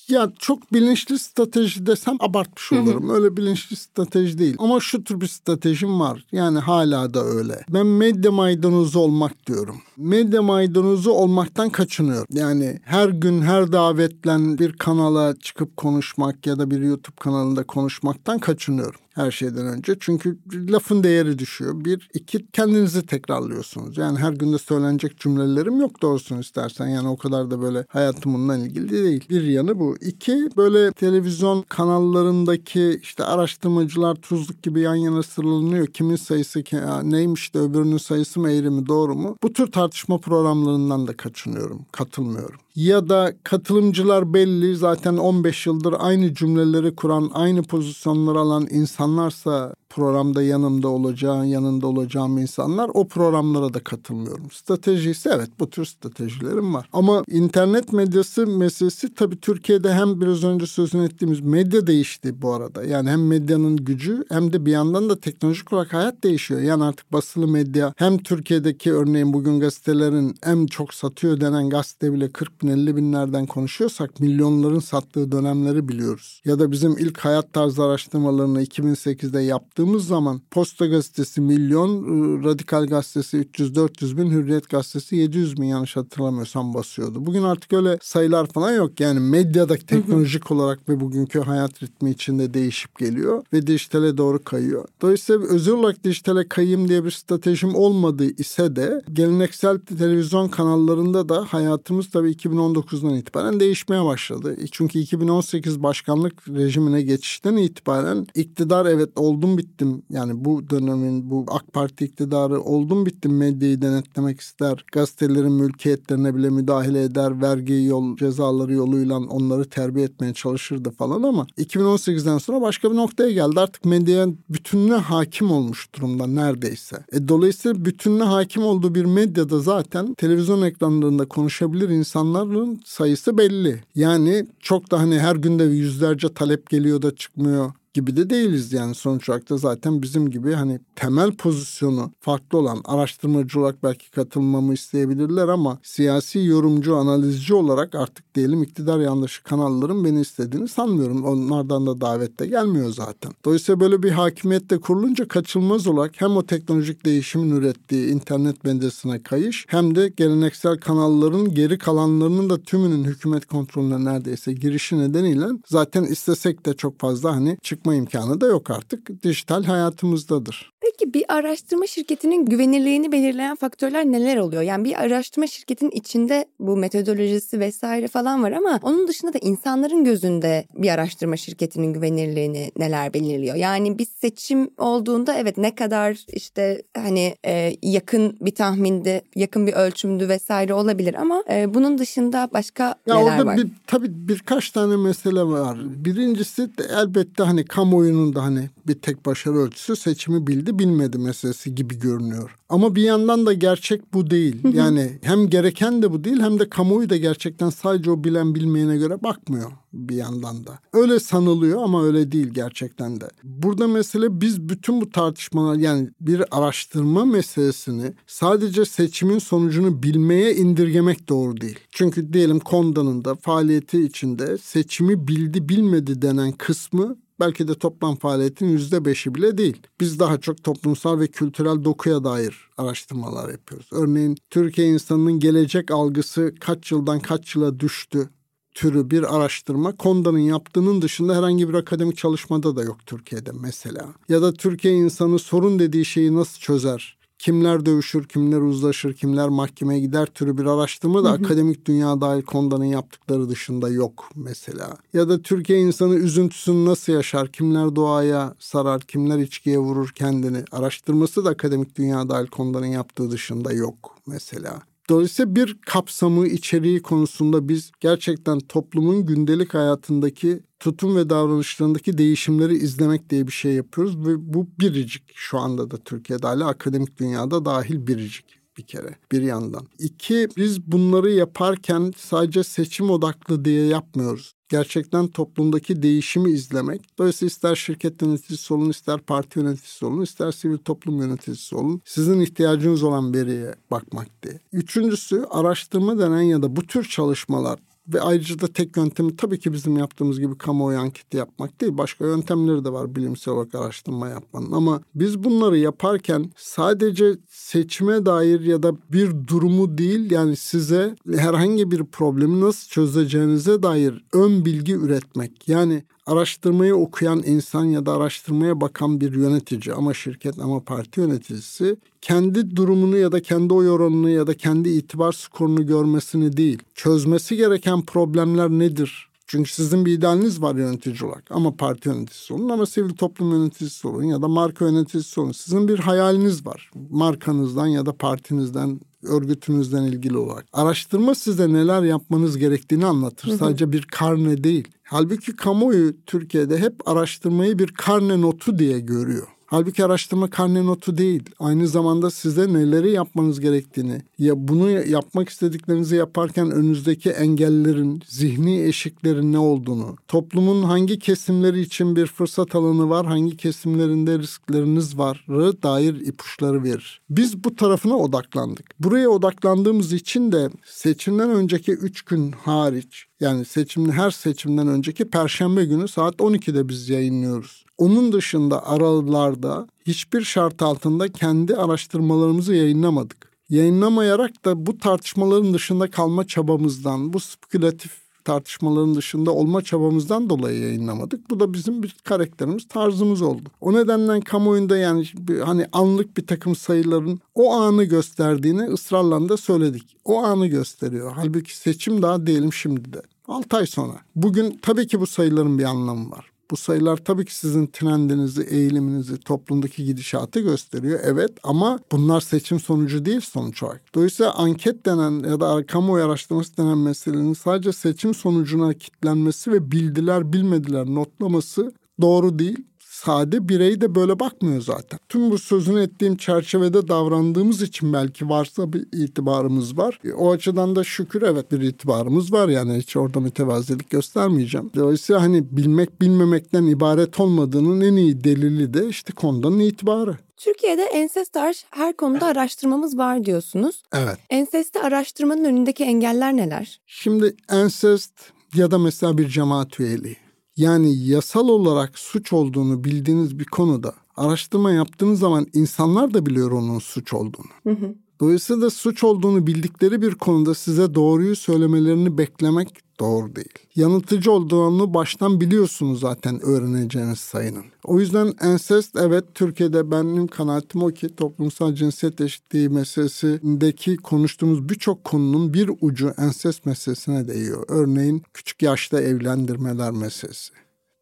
Ya çok bilinçli strateji desem abartmış olurum. Öyle bilinçli strateji değil. Ama şu tür bir stratejim var. Yani hala da öyle. Ben medya maydanozu olmak diyorum. Medya maydanozu olmaktan kaçınıyorum. Yani her gün her davetlen bir kanala çıkıp konuşmak ya da bir YouTube kanalında konuşmaktan kaçınıyorum her şeyden önce. Çünkü lafın değeri düşüyor. Bir, iki kendinizi tekrarlıyorsunuz. Yani her günde söylenecek cümlelerim yok doğrusunu istersen. Yani o kadar da böyle hayatımınla ilgili değil. Bir yanı bu. İki, böyle televizyon kanallarındaki işte araştırmacılar tuzluk gibi yan yana sıralanıyor. Kimin sayısı ki, neymiş de öbürünün sayısı mı eğri mi doğru mu? Bu tür tartışma programlarından da kaçınıyorum. Katılmıyorum ya da katılımcılar belli zaten 15 yıldır aynı cümleleri kuran, aynı pozisyonları alan insanlarsa programda yanımda olacağım, yanında olacağım insanlar o programlara da katılmıyorum. Strateji ise evet bu tür stratejilerim var. Ama internet medyası meselesi tabii Türkiye'de hem biraz önce sözünü ettiğimiz medya değişti bu arada. Yani hem medyanın gücü hem de bir yandan da teknolojik olarak hayat değişiyor. Yani artık basılı medya hem Türkiye'deki örneğin bugün gazetelerin en çok satıyor denen gazete bile 40 bin 50 binlerden konuşuyorsak milyonların sattığı dönemleri biliyoruz. Ya da bizim ilk hayat tarzı araştırmalarını 2008'de yaptık baktığımız zaman Posta Gazetesi milyon, e, Radikal Gazetesi 300-400 bin, Hürriyet Gazetesi 700 bin yanlış hatırlamıyorsam basıyordu. Bugün artık öyle sayılar falan yok. Yani medyadaki teknolojik olarak ve bugünkü hayat ritmi içinde değişip geliyor ve dijitale doğru kayıyor. Dolayısıyla özel olarak dijitale kayayım diye bir stratejim olmadığı ise de geleneksel televizyon kanallarında da hayatımız tabii 2019'dan itibaren değişmeye başladı. Çünkü 2018 başkanlık rejimine geçişten itibaren iktidar evet oldum bittim yani bu dönemin bu AK Parti iktidarı oldum bittim medyayı denetlemek ister. Gazetelerin mülkiyetlerine bile müdahale eder. Vergi yol cezaları yoluyla onları terbiye etmeye çalışırdı falan ama 2018'den sonra başka bir noktaya geldi. Artık medyaya bütününe hakim olmuş durumda neredeyse. E, dolayısıyla bütününe hakim olduğu bir medyada zaten televizyon ekranlarında konuşabilir insanların sayısı belli. Yani çok da hani her günde yüzlerce talep geliyor da çıkmıyor gibi de değiliz yani sonuç olarak da zaten bizim gibi hani temel pozisyonu farklı olan araştırmacı olarak belki katılmamı isteyebilirler ama siyasi yorumcu, analizci olarak artık diyelim iktidar yanlışı kanalların beni istediğini sanmıyorum. Onlardan da davette gelmiyor zaten. Dolayısıyla böyle bir hakimiyette kurulunca kaçılmaz olarak hem o teknolojik değişimin ürettiği internet medyasına kayış hem de geleneksel kanalların geri kalanlarının da tümünün hükümet kontrolüne neredeyse girişi nedeniyle zaten istesek de çok fazla hani çıkma imkanı da yok artık. Dijital hayatımızdadır. Peki bir araştırma şirketinin güvenirliğini belirleyen faktörler neler oluyor? Yani bir araştırma şirketinin içinde bu metodolojisi vesaire falan var ama onun dışında da insanların gözünde bir araştırma şirketinin güvenirliğini neler belirliyor? Yani bir seçim olduğunda evet ne kadar işte hani e, yakın bir tahminde, yakın bir ölçümdü vesaire olabilir ama e, bunun dışında başka ya neler orada var? Bir, tabii birkaç tane mesele var. Birincisi elbette hani kamuoyunun da hani bir tek başarı ölçüsü seçimi bildi bilmedi meselesi gibi görünüyor. Ama bir yandan da gerçek bu değil. Yani hem gereken de bu değil hem de kamuoyu da gerçekten sadece o bilen bilmeyene göre bakmıyor bir yandan da. Öyle sanılıyor ama öyle değil gerçekten de. Burada mesele biz bütün bu tartışmalar yani bir araştırma meselesini sadece seçimin sonucunu bilmeye indirgemek doğru değil. Çünkü diyelim Konda'nın da faaliyeti içinde seçimi bildi bilmedi denen kısmı belki de toplam faaliyetin yüzde beşi bile değil. Biz daha çok toplumsal ve kültürel dokuya dair araştırmalar yapıyoruz. Örneğin Türkiye insanının gelecek algısı kaç yıldan kaç yıla düştü türü bir araştırma Konda'nın yaptığının dışında herhangi bir akademik çalışmada da yok Türkiye'de mesela. Ya da Türkiye insanı sorun dediği şeyi nasıl çözer? Kimler dövüşür, kimler uzlaşır, kimler mahkemeye gider türü bir araştırma da akademik dünya dahil Konda'nın yaptıkları dışında yok mesela. Ya da Türkiye insanı üzüntüsünü nasıl yaşar, kimler doğaya sarar, kimler içkiye vurur kendini araştırması da akademik dünya dahil Konda'nın yaptığı dışında yok mesela. Dolayısıyla bir kapsamı, içeriği konusunda biz gerçekten toplumun gündelik hayatındaki tutum ve davranışlarındaki değişimleri izlemek diye bir şey yapıyoruz ve bu biricik şu anda da Türkiye'de hala akademik dünyada dahil biricik bir kere bir yandan. İki biz bunları yaparken sadece seçim odaklı diye yapmıyoruz gerçekten toplumdaki değişimi izlemek. Dolayısıyla ister şirket yöneticisi olun, ister parti yöneticisi olun, ister sivil toplum yöneticisi olun. Sizin ihtiyacınız olan veriye bakmak diye. Üçüncüsü araştırma denen ya da bu tür çalışmalar ve ayrıca da tek yöntemi tabii ki bizim yaptığımız gibi kamuoyu anketi yapmak değil. Başka yöntemleri de var bilimsel olarak araştırma yapmanın. Ama biz bunları yaparken sadece seçime dair ya da bir durumu değil yani size herhangi bir problemi nasıl çözeceğinize dair ön bilgi üretmek. Yani araştırmayı okuyan insan ya da araştırmaya bakan bir yönetici ama şirket ama parti yöneticisi kendi durumunu ya da kendi oy oranını ya da kendi itibar skorunu görmesini değil, çözmesi gereken problemler nedir? Çünkü sizin bir idealiniz var yönetici olarak ama parti yöneticisi olun ama sivil toplum yöneticisi olun ya da marka yöneticisi olun. Sizin bir hayaliniz var markanızdan ya da partinizden örgütünüzden ilgili olarak. Araştırma size neler yapmanız gerektiğini anlatır. Hı hı. Sadece bir karne değil. Halbuki kamuoyu Türkiye'de hep araştırmayı bir karne notu diye görüyor. Halbuki araştırma karne notu değil. Aynı zamanda size neleri yapmanız gerektiğini, ya bunu yapmak istediklerinizi yaparken önünüzdeki engellerin, zihni eşiklerin ne olduğunu, toplumun hangi kesimleri için bir fırsat alanı var, hangi kesimlerinde riskleriniz var dair ipuçları verir. Biz bu tarafına odaklandık. Buraya odaklandığımız için de seçimden önceki üç gün hariç Yani seçimli her seçimden önceki perşembe günü saat 12'de biz yayınlıyoruz. Onun dışında aralarda hiçbir şart altında kendi araştırmalarımızı yayınlamadık. Yayınlamayarak da bu tartışmaların dışında kalma çabamızdan, bu spekülatif tartışmaların dışında olma çabamızdan dolayı yayınlamadık. Bu da bizim bir karakterimiz, tarzımız oldu. O nedenle kamuoyunda yani hani anlık bir takım sayıların o anı gösterdiğini ısrarla da söyledik. O anı gösteriyor. Halbuki seçim daha diyelim şimdi de. 6 ay sonra. Bugün tabii ki bu sayıların bir anlamı var. Bu sayılar tabii ki sizin trendinizi, eğiliminizi, toplumdaki gidişatı gösteriyor. Evet ama bunlar seçim sonucu değil sonuç olarak. Dolayısıyla anket denen ya da kamuoyu araştırması denen meselenin sadece seçim sonucuna kitlenmesi ve bildiler bilmediler notlaması doğru değil sade birey de böyle bakmıyor zaten. Tüm bu sözünü ettiğim çerçevede davrandığımız için belki varsa bir itibarımız var. E, o açıdan da şükür evet bir itibarımız var yani hiç orada mütevazilik göstermeyeceğim. Dolayısıyla hani bilmek bilmemekten ibaret olmadığının en iyi delili de işte konudanın itibarı. Türkiye'de ensest hariç her konuda araştırmamız var diyorsunuz. Evet. Ensesti araştırmanın önündeki engeller neler? Şimdi ensest ya da mesela bir cemaat üyeliği yani yasal olarak suç olduğunu bildiğiniz bir konuda araştırma yaptığınız zaman insanlar da biliyor onun suç olduğunu. Hı hı. Dolayısıyla da suç olduğunu bildikleri bir konuda size doğruyu söylemelerini beklemek doğru değil. Yanıltıcı olduğunu baştan biliyorsunuz zaten öğreneceğiniz sayının. O yüzden ensest evet Türkiye'de benim kanaatim o ki toplumsal cinsiyet eşitliği meselesindeki konuştuğumuz birçok konunun bir ucu ensest meselesine değiyor. Örneğin küçük yaşta evlendirmeler meselesi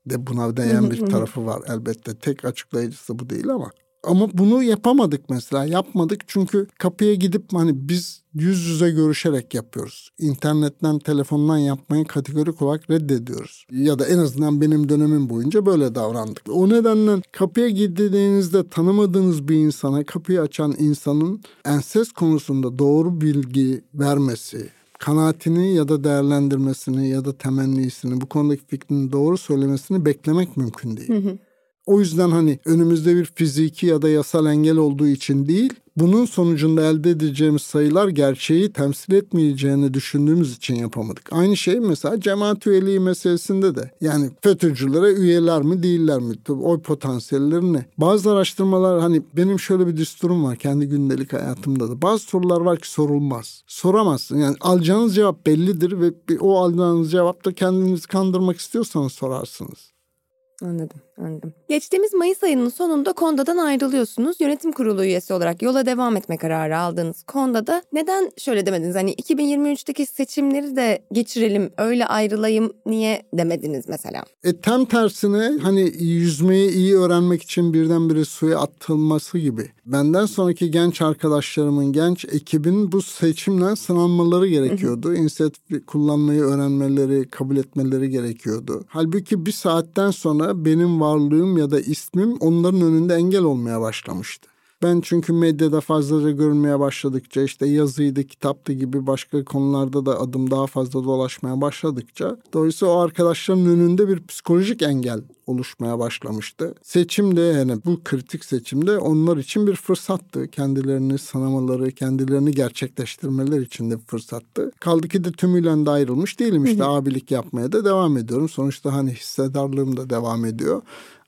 de buna değen bir tarafı var elbette. Tek açıklayıcısı bu değil ama ama bunu yapamadık mesela. Yapmadık çünkü kapıya gidip hani biz yüz yüze görüşerek yapıyoruz. İnternetten, telefondan yapmayı kategorik olarak reddediyoruz. Ya da en azından benim dönemim boyunca böyle davrandık. O nedenle kapıya gittiğinizde tanımadığınız bir insana kapıyı açan insanın enses konusunda doğru bilgi vermesi, kanaatini ya da değerlendirmesini ya da temennisini bu konudaki fikrini doğru söylemesini beklemek mümkün değil. Hı hı. O yüzden hani önümüzde bir fiziki ya da yasal engel olduğu için değil, bunun sonucunda elde edeceğimiz sayılar gerçeği temsil etmeyeceğini düşündüğümüz için yapamadık. Aynı şey mesela cemaat üyeliği meselesinde de. Yani FETÖ'cülere üyeler mi değiller mi? Oy potansiyelleri ne? Bazı araştırmalar hani benim şöyle bir düsturum var kendi gündelik hayatımda da. Bazı sorular var ki sorulmaz. Soramazsın. Yani alacağınız cevap bellidir ve o alacağınız cevapta kendinizi kandırmak istiyorsanız sorarsınız. Anladım, anladım. Geçtiğimiz Mayıs ayının sonunda Konda'dan ayrılıyorsunuz. Yönetim kurulu üyesi olarak yola devam etme kararı aldığınız Konda'da neden şöyle demediniz? Hani 2023'teki seçimleri de geçirelim, öyle ayrılayım niye demediniz mesela? E tam tersine hani yüzmeyi iyi öğrenmek için birdenbire suya atılması gibi. Benden sonraki genç arkadaşlarımın, genç ekibin bu seçimle sınanmaları gerekiyordu. İnisiyatif kullanmayı öğrenmeleri, kabul etmeleri gerekiyordu. Halbuki bir saatten sonra benim varlığım ya da ismim onların önünde engel olmaya başlamıştı. Ben çünkü medyada fazlaca görünmeye başladıkça işte yazıydı, kitaptı gibi başka konularda da adım daha fazla dolaşmaya başladıkça dolayısıyla o arkadaşların önünde bir psikolojik engel oluşmaya başlamıştı. Seçimde yani bu kritik seçimde onlar için bir fırsattı. Kendilerini sınamaları, kendilerini gerçekleştirmeler için de bir fırsattı. Kaldı ki de tümüyle de ayrılmış değilim işte hı hı. abilik yapmaya da devam ediyorum. Sonuçta hani hissedarlığım da devam ediyor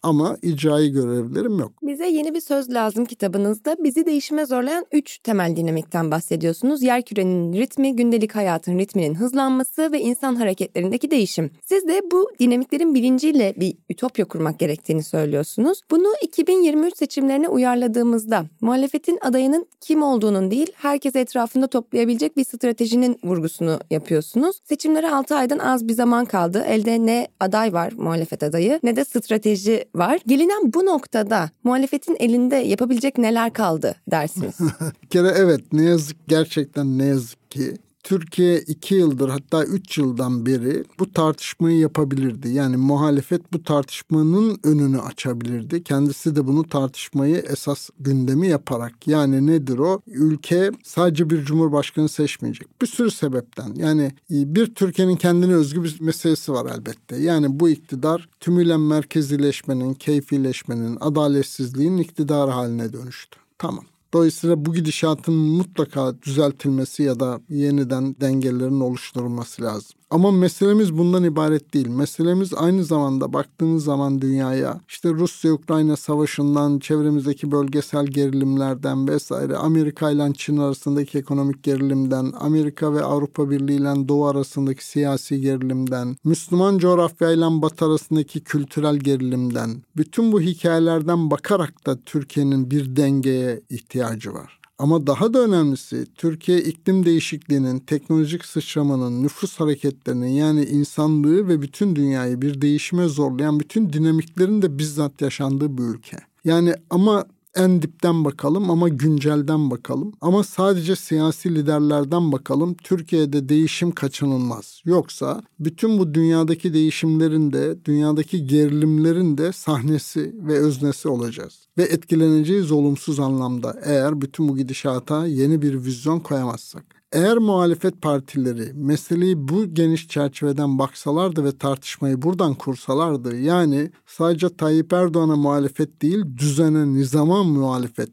ama icraî görevlerim yok. Bize yeni bir söz lazım kitabınızda. Bizi değişime zorlayan üç temel dinamikten bahsediyorsunuz. Yer kürenin ritmi, gündelik hayatın ritminin hızlanması ve insan hareketlerindeki değişim. Siz de bu dinamiklerin bilinciyle bir ütopya kurmak gerektiğini söylüyorsunuz. Bunu 2023 seçimlerine uyarladığımızda muhalefetin adayının kim olduğunun değil, herkes etrafında toplayabilecek bir stratejinin vurgusunu yapıyorsunuz. Seçimlere 6 aydan az bir zaman kaldı. Elde ne aday var muhalefet adayı ne de strateji var. Gelinen bu noktada muhalefetin elinde yapabilecek neler kaldı dersiniz? Bir kere evet ne yazık gerçekten ne yazık ki Türkiye iki yıldır hatta üç yıldan beri bu tartışmayı yapabilirdi. Yani muhalefet bu tartışmanın önünü açabilirdi. Kendisi de bunu tartışmayı esas gündemi yaparak. Yani nedir o? Ülke sadece bir cumhurbaşkanı seçmeyecek. Bir sürü sebepten. Yani e, bir Türkiye'nin kendine özgü bir meselesi var elbette. Yani bu iktidar tümüyle merkezileşmenin, keyfileşmenin, adaletsizliğin iktidar haline dönüştü. Tamam. Dolayısıyla bu gidişatın mutlaka düzeltilmesi ya da yeniden dengelerin oluşturulması lazım. Ama meselemiz bundan ibaret değil. Meselemiz aynı zamanda baktığınız zaman dünyaya işte Rusya-Ukrayna savaşından, çevremizdeki bölgesel gerilimlerden vesaire, Amerika ile Çin arasındaki ekonomik gerilimden, Amerika ve Avrupa Birliği ile Doğu arasındaki siyasi gerilimden, Müslüman coğrafya ile Batı arasındaki kültürel gerilimden, bütün bu hikayelerden bakarak da Türkiye'nin bir dengeye ihtiyacı var. Ama daha da önemlisi Türkiye iklim değişikliğinin, teknolojik sıçramanın, nüfus hareketlerinin yani insanlığı ve bütün dünyayı bir değişime zorlayan bütün dinamiklerin de bizzat yaşandığı bir ülke. Yani ama en dipten bakalım ama güncelden bakalım. Ama sadece siyasi liderlerden bakalım. Türkiye'de değişim kaçınılmaz. Yoksa bütün bu dünyadaki değişimlerin de, dünyadaki gerilimlerin de sahnesi ve öznesi olacağız. Ve etkileneceğiz olumsuz anlamda eğer bütün bu gidişata yeni bir vizyon koyamazsak. Eğer muhalefet partileri meseleyi bu geniş çerçeveden baksalardı ve tartışmayı buradan kursalardı yani sadece Tayyip Erdoğan'a muhalefet değil düzene, nizama muhalefet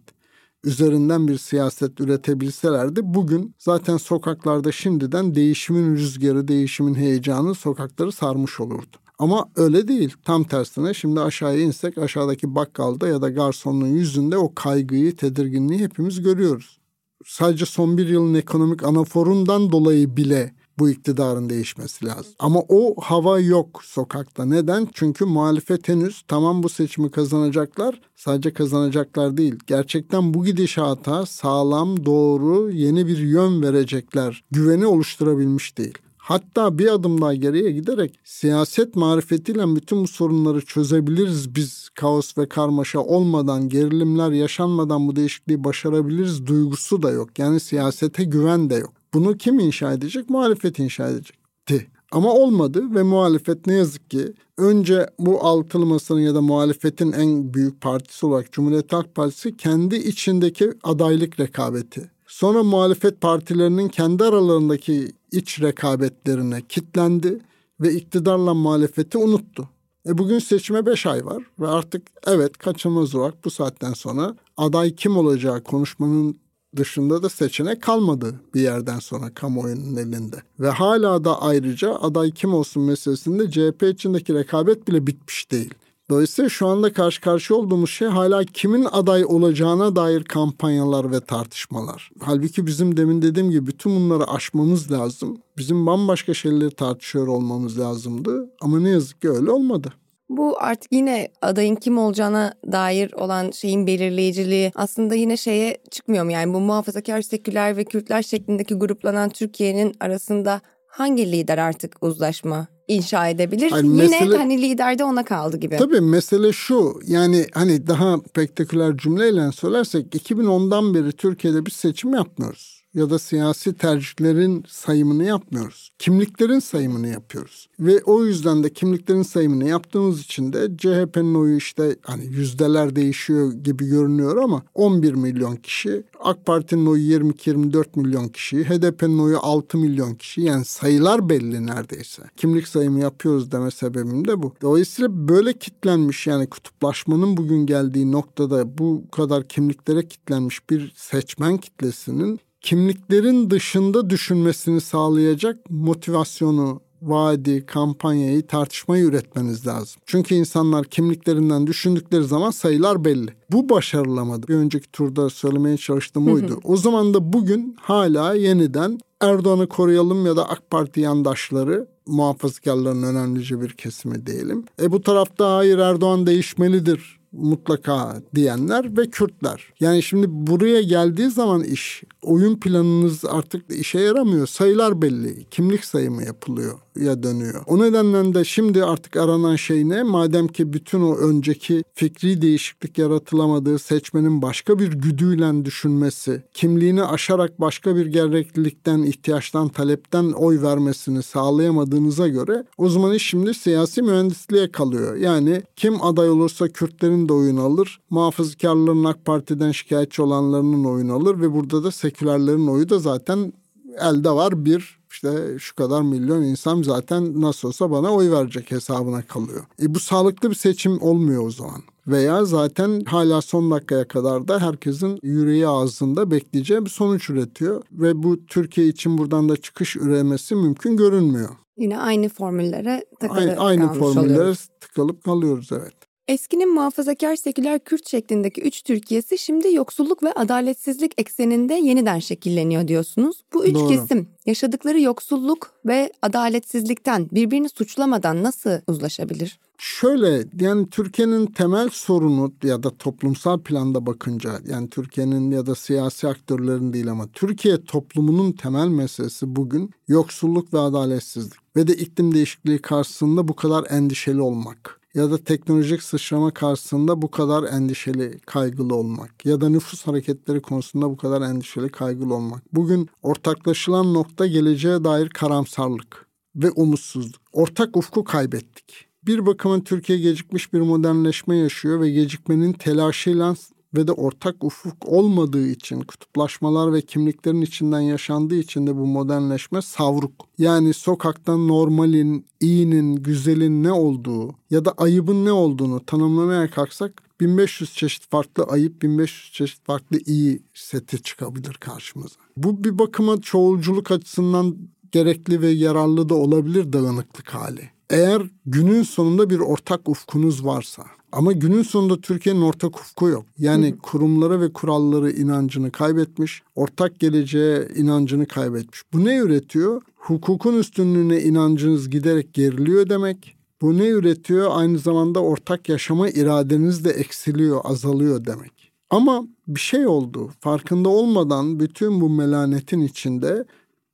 üzerinden bir siyaset üretebilselerdi bugün zaten sokaklarda şimdiden değişimin rüzgarı, değişimin heyecanı sokakları sarmış olurdu. Ama öyle değil. Tam tersine şimdi aşağıya insek aşağıdaki bakkalda ya da garsonun yüzünde o kaygıyı, tedirginliği hepimiz görüyoruz sadece son bir yılın ekonomik anaforundan dolayı bile bu iktidarın değişmesi lazım. Ama o hava yok sokakta. Neden? Çünkü muhalefet henüz tamam bu seçimi kazanacaklar. Sadece kazanacaklar değil. Gerçekten bu gidişata sağlam, doğru, yeni bir yön verecekler. Güveni oluşturabilmiş değil. Hatta bir adım daha geriye giderek siyaset marifetiyle bütün bu sorunları çözebiliriz biz kaos ve karmaşa olmadan, gerilimler yaşanmadan bu değişikliği başarabiliriz duygusu da yok. Yani siyasete güven de yok. Bunu kim inşa edecek? Muhalefet inşa edecekti. Ama olmadı ve muhalefet ne yazık ki önce bu altılı masanın ya da muhalefetin en büyük partisi olarak Cumhuriyet Halk Partisi kendi içindeki adaylık rekabeti. Sonra muhalefet partilerinin kendi aralarındaki iç rekabetlerine kitlendi ve iktidarla muhalefeti unuttu. E bugün seçime 5 ay var ve artık evet kaçınılmaz olarak bu saatten sonra aday kim olacağı konuşmanın dışında da seçenek kalmadı bir yerden sonra kamuoyunun elinde. Ve hala da ayrıca aday kim olsun meselesinde CHP içindeki rekabet bile bitmiş değil. Dolayısıyla şu anda karşı karşıya olduğumuz şey hala kimin aday olacağına dair kampanyalar ve tartışmalar. Halbuki bizim demin dediğim gibi bütün bunları aşmamız lazım. Bizim bambaşka şeyleri tartışıyor olmamız lazımdı ama ne yazık ki öyle olmadı. Bu artık yine adayın kim olacağına dair olan şeyin belirleyiciliği aslında yine şeye çıkmıyor mu? Yani bu muhafazakar seküler ve Kürtler şeklindeki gruplanan Türkiye'nin arasında hangi lider artık uzlaşma inşa edebilir. Hayır, Yine mesele, hani lider de ona kaldı gibi. Tabii mesele şu yani hani daha spektaküler cümleyle söylersek 2010'dan beri Türkiye'de bir seçim yapmıyoruz ya da siyasi tercihlerin sayımını yapmıyoruz. Kimliklerin sayımını yapıyoruz. Ve o yüzden de kimliklerin sayımını yaptığımız için de CHP'nin oyu işte hani yüzdeler değişiyor gibi görünüyor ama 11 milyon kişi, AK Parti'nin oyu 22-24 milyon kişi, HDP'nin oyu 6 milyon kişi. Yani sayılar belli neredeyse. Kimlik sayımı yapıyoruz deme sebebim de bu. Dolayısıyla böyle kitlenmiş yani kutuplaşmanın bugün geldiği noktada bu kadar kimliklere kitlenmiş bir seçmen kitlesinin kimliklerin dışında düşünmesini sağlayacak motivasyonu, vaadi, kampanyayı, tartışmayı üretmeniz lazım. Çünkü insanlar kimliklerinden düşündükleri zaman sayılar belli. Bu başarılamadı. Bir önceki turda söylemeye çalıştığım oydu. o zaman da bugün hala yeniden Erdoğan'ı koruyalım ya da AK Parti yandaşları muhafazakarların önemlice bir kesimi diyelim. E bu tarafta hayır Erdoğan değişmelidir mutlaka diyenler ve Kürtler. Yani şimdi buraya geldiği zaman iş oyun planınız artık işe yaramıyor. Sayılar belli. Kimlik sayımı yapılıyor ya dönüyor. O nedenle de şimdi artık aranan şey ne? Madem ki bütün o önceki fikri değişiklik yaratılamadığı seçmenin başka bir güdüyle düşünmesi, kimliğini aşarak başka bir gereklilikten, ihtiyaçtan, talepten oy vermesini sağlayamadığınıza göre o zaman iş şimdi siyasi mühendisliğe kalıyor. Yani kim aday olursa Kürtlerin de oyunu alır, muhafazkarların AK Parti'den şikayetçi olanlarının oyunu alır ve burada da sekülerlerin oyu da zaten elde var bir işte şu kadar milyon insan zaten nasıl olsa bana oy verecek hesabına kalıyor. E bu sağlıklı bir seçim olmuyor o zaman. Veya zaten hala son dakikaya kadar da herkesin yüreği ağzında bekleyeceği bir sonuç üretiyor. Ve bu Türkiye için buradan da çıkış üremesi mümkün görünmüyor. Yine aynı formüllere takılı aynı, aynı formüllere oluyoruz. tıkalıp kalıyoruz evet. Eskinin muhafazakar seküler Kürt şeklindeki üç Türkiye'si şimdi yoksulluk ve adaletsizlik ekseninde yeniden şekilleniyor diyorsunuz. Bu üç Doğru. kesim yaşadıkları yoksulluk ve adaletsizlikten birbirini suçlamadan nasıl uzlaşabilir? Şöyle yani Türkiye'nin temel sorunu ya da toplumsal planda bakınca yani Türkiye'nin ya da siyasi aktörlerin değil ama Türkiye toplumunun temel meselesi bugün yoksulluk ve adaletsizlik ve de iklim değişikliği karşısında bu kadar endişeli olmak ya da teknolojik sıçrama karşısında bu kadar endişeli, kaygılı olmak ya da nüfus hareketleri konusunda bu kadar endişeli, kaygılı olmak. Bugün ortaklaşılan nokta geleceğe dair karamsarlık ve umutsuzluk. Ortak ufku kaybettik. Bir bakıma Türkiye gecikmiş bir modernleşme yaşıyor ve gecikmenin telaşıyla ve de ortak ufuk olmadığı için kutuplaşmalar ve kimliklerin içinden yaşandığı için de bu modernleşme savruk. Yani sokaktan normalin, iyinin, güzelin ne olduğu ya da ayıbın ne olduğunu tanımlamaya kalksak 1500 çeşit farklı ayıp, 1500 çeşit farklı iyi seti çıkabilir karşımıza. Bu bir bakıma çoğulculuk açısından gerekli ve yararlı da olabilir dağınıklık hali. Eğer günün sonunda bir ortak ufkunuz varsa ama günün sonunda Türkiye'nin ortak ufku yok. Yani hı kurumlara ve kuralları inancını kaybetmiş, ortak geleceğe inancını kaybetmiş. Bu ne üretiyor? Hukukun üstünlüğüne inancınız giderek geriliyor demek. Bu ne üretiyor? Aynı zamanda ortak yaşama iradeniz de eksiliyor, azalıyor demek. Ama bir şey oldu. Farkında olmadan bütün bu melanetin içinde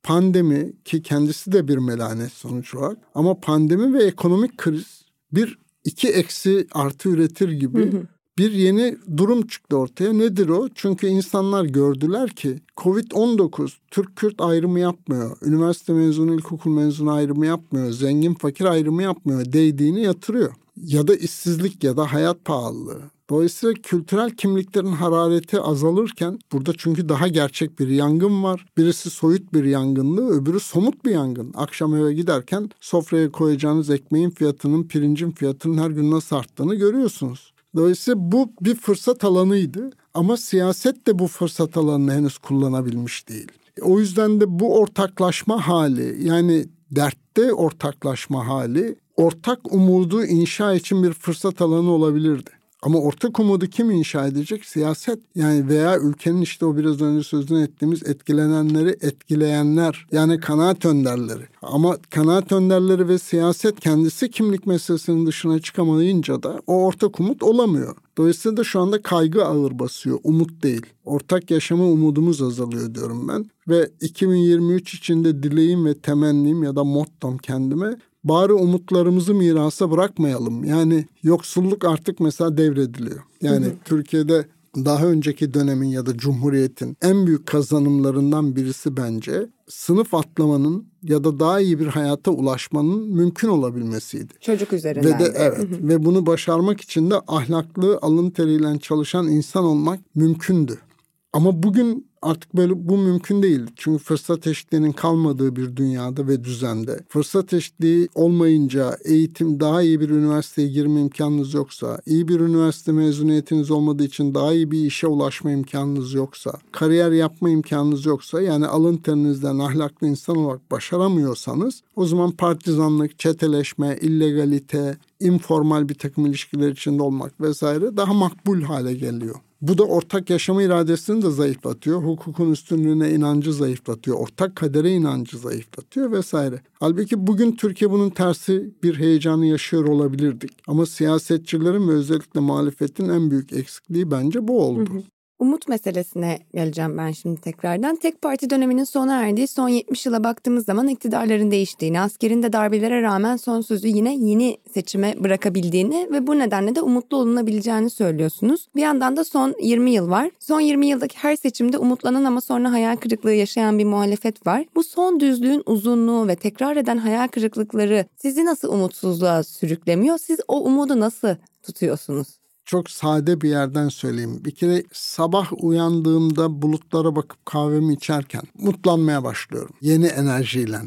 pandemi ki kendisi de bir melanet sonuç olarak ama pandemi ve ekonomik kriz bir iki eksi artı üretir gibi hı hı. bir yeni durum çıktı ortaya. Nedir o? Çünkü insanlar gördüler ki Covid-19 Türk-Kürt ayrımı yapmıyor. Üniversite mezunu, ilkokul mezunu ayrımı yapmıyor. Zengin fakir ayrımı yapmıyor. Değdiğini yatırıyor. Ya da işsizlik ya da hayat pahalılığı Dolayısıyla kültürel kimliklerin harareti azalırken burada çünkü daha gerçek bir yangın var. Birisi soyut bir yangınlı, öbürü somut bir yangın. Akşam eve giderken sofraya koyacağınız ekmeğin fiyatının, pirincin fiyatının her gün nasıl arttığını görüyorsunuz. Dolayısıyla bu bir fırsat alanıydı ama siyaset de bu fırsat alanını henüz kullanabilmiş değil. O yüzden de bu ortaklaşma hali yani dertte ortaklaşma hali ortak umudu inşa için bir fırsat alanı olabilirdi. Ama ortak umudu kim inşa edecek? Siyaset. Yani veya ülkenin işte o biraz önce sözünü ettiğimiz etkilenenleri etkileyenler. Yani kanaat önderleri. Ama kanaat önderleri ve siyaset kendisi kimlik meselesinin dışına çıkamayınca da o ortak umut olamıyor. Dolayısıyla da şu anda kaygı ağır basıyor, umut değil. Ortak yaşama umudumuz azalıyor diyorum ben. Ve 2023 içinde dileğim ve temennim ya da mottom kendime bari umutlarımızı mirasa bırakmayalım. Yani yoksulluk artık mesela devrediliyor. Yani hı hı. Türkiye'de daha önceki dönemin ya da cumhuriyetin en büyük kazanımlarından birisi bence sınıf atlamanın ya da daha iyi bir hayata ulaşmanın mümkün olabilmesiydi. Çocuk üzerinden. Ve de evet ve bunu başarmak için de ahlaklı alın teriyle çalışan insan olmak mümkündü. Ama bugün artık böyle bu mümkün değil. Çünkü fırsat eşitliğinin kalmadığı bir dünyada ve düzende fırsat eşitliği olmayınca eğitim daha iyi bir üniversiteye girme imkanınız yoksa, iyi bir üniversite mezuniyetiniz olmadığı için daha iyi bir işe ulaşma imkanınız yoksa, kariyer yapma imkanınız yoksa yani alın terinizden ahlaklı insan olarak başaramıyorsanız o zaman partizanlık, çeteleşme, illegalite, informal bir takım ilişkiler içinde olmak vesaire daha makbul hale geliyor. Bu da ortak yaşama iradesini de zayıflatıyor. Hukukun üstünlüğüne inancı zayıflatıyor. Ortak kadere inancı zayıflatıyor vesaire. Halbuki bugün Türkiye bunun tersi bir heyecanı yaşıyor olabilirdik. Ama siyasetçilerin ve özellikle muhalefetin en büyük eksikliği bence bu oldu. Hı hı. Umut meselesine geleceğim ben şimdi tekrardan. Tek parti döneminin sona erdiği son 70 yıla baktığımız zaman iktidarların değiştiğini, askerin de darbelere rağmen son sözü yine yeni seçime bırakabildiğini ve bu nedenle de umutlu olunabileceğini söylüyorsunuz. Bir yandan da son 20 yıl var. Son 20 yıldaki her seçimde umutlanan ama sonra hayal kırıklığı yaşayan bir muhalefet var. Bu son düzlüğün uzunluğu ve tekrar eden hayal kırıklıkları sizi nasıl umutsuzluğa sürüklemiyor? Siz o umudu nasıl tutuyorsunuz? Çok sade bir yerden söyleyeyim. Bir kere sabah uyandığımda bulutlara bakıp kahvemi içerken mutlanmaya başlıyorum. Yeni enerjiyle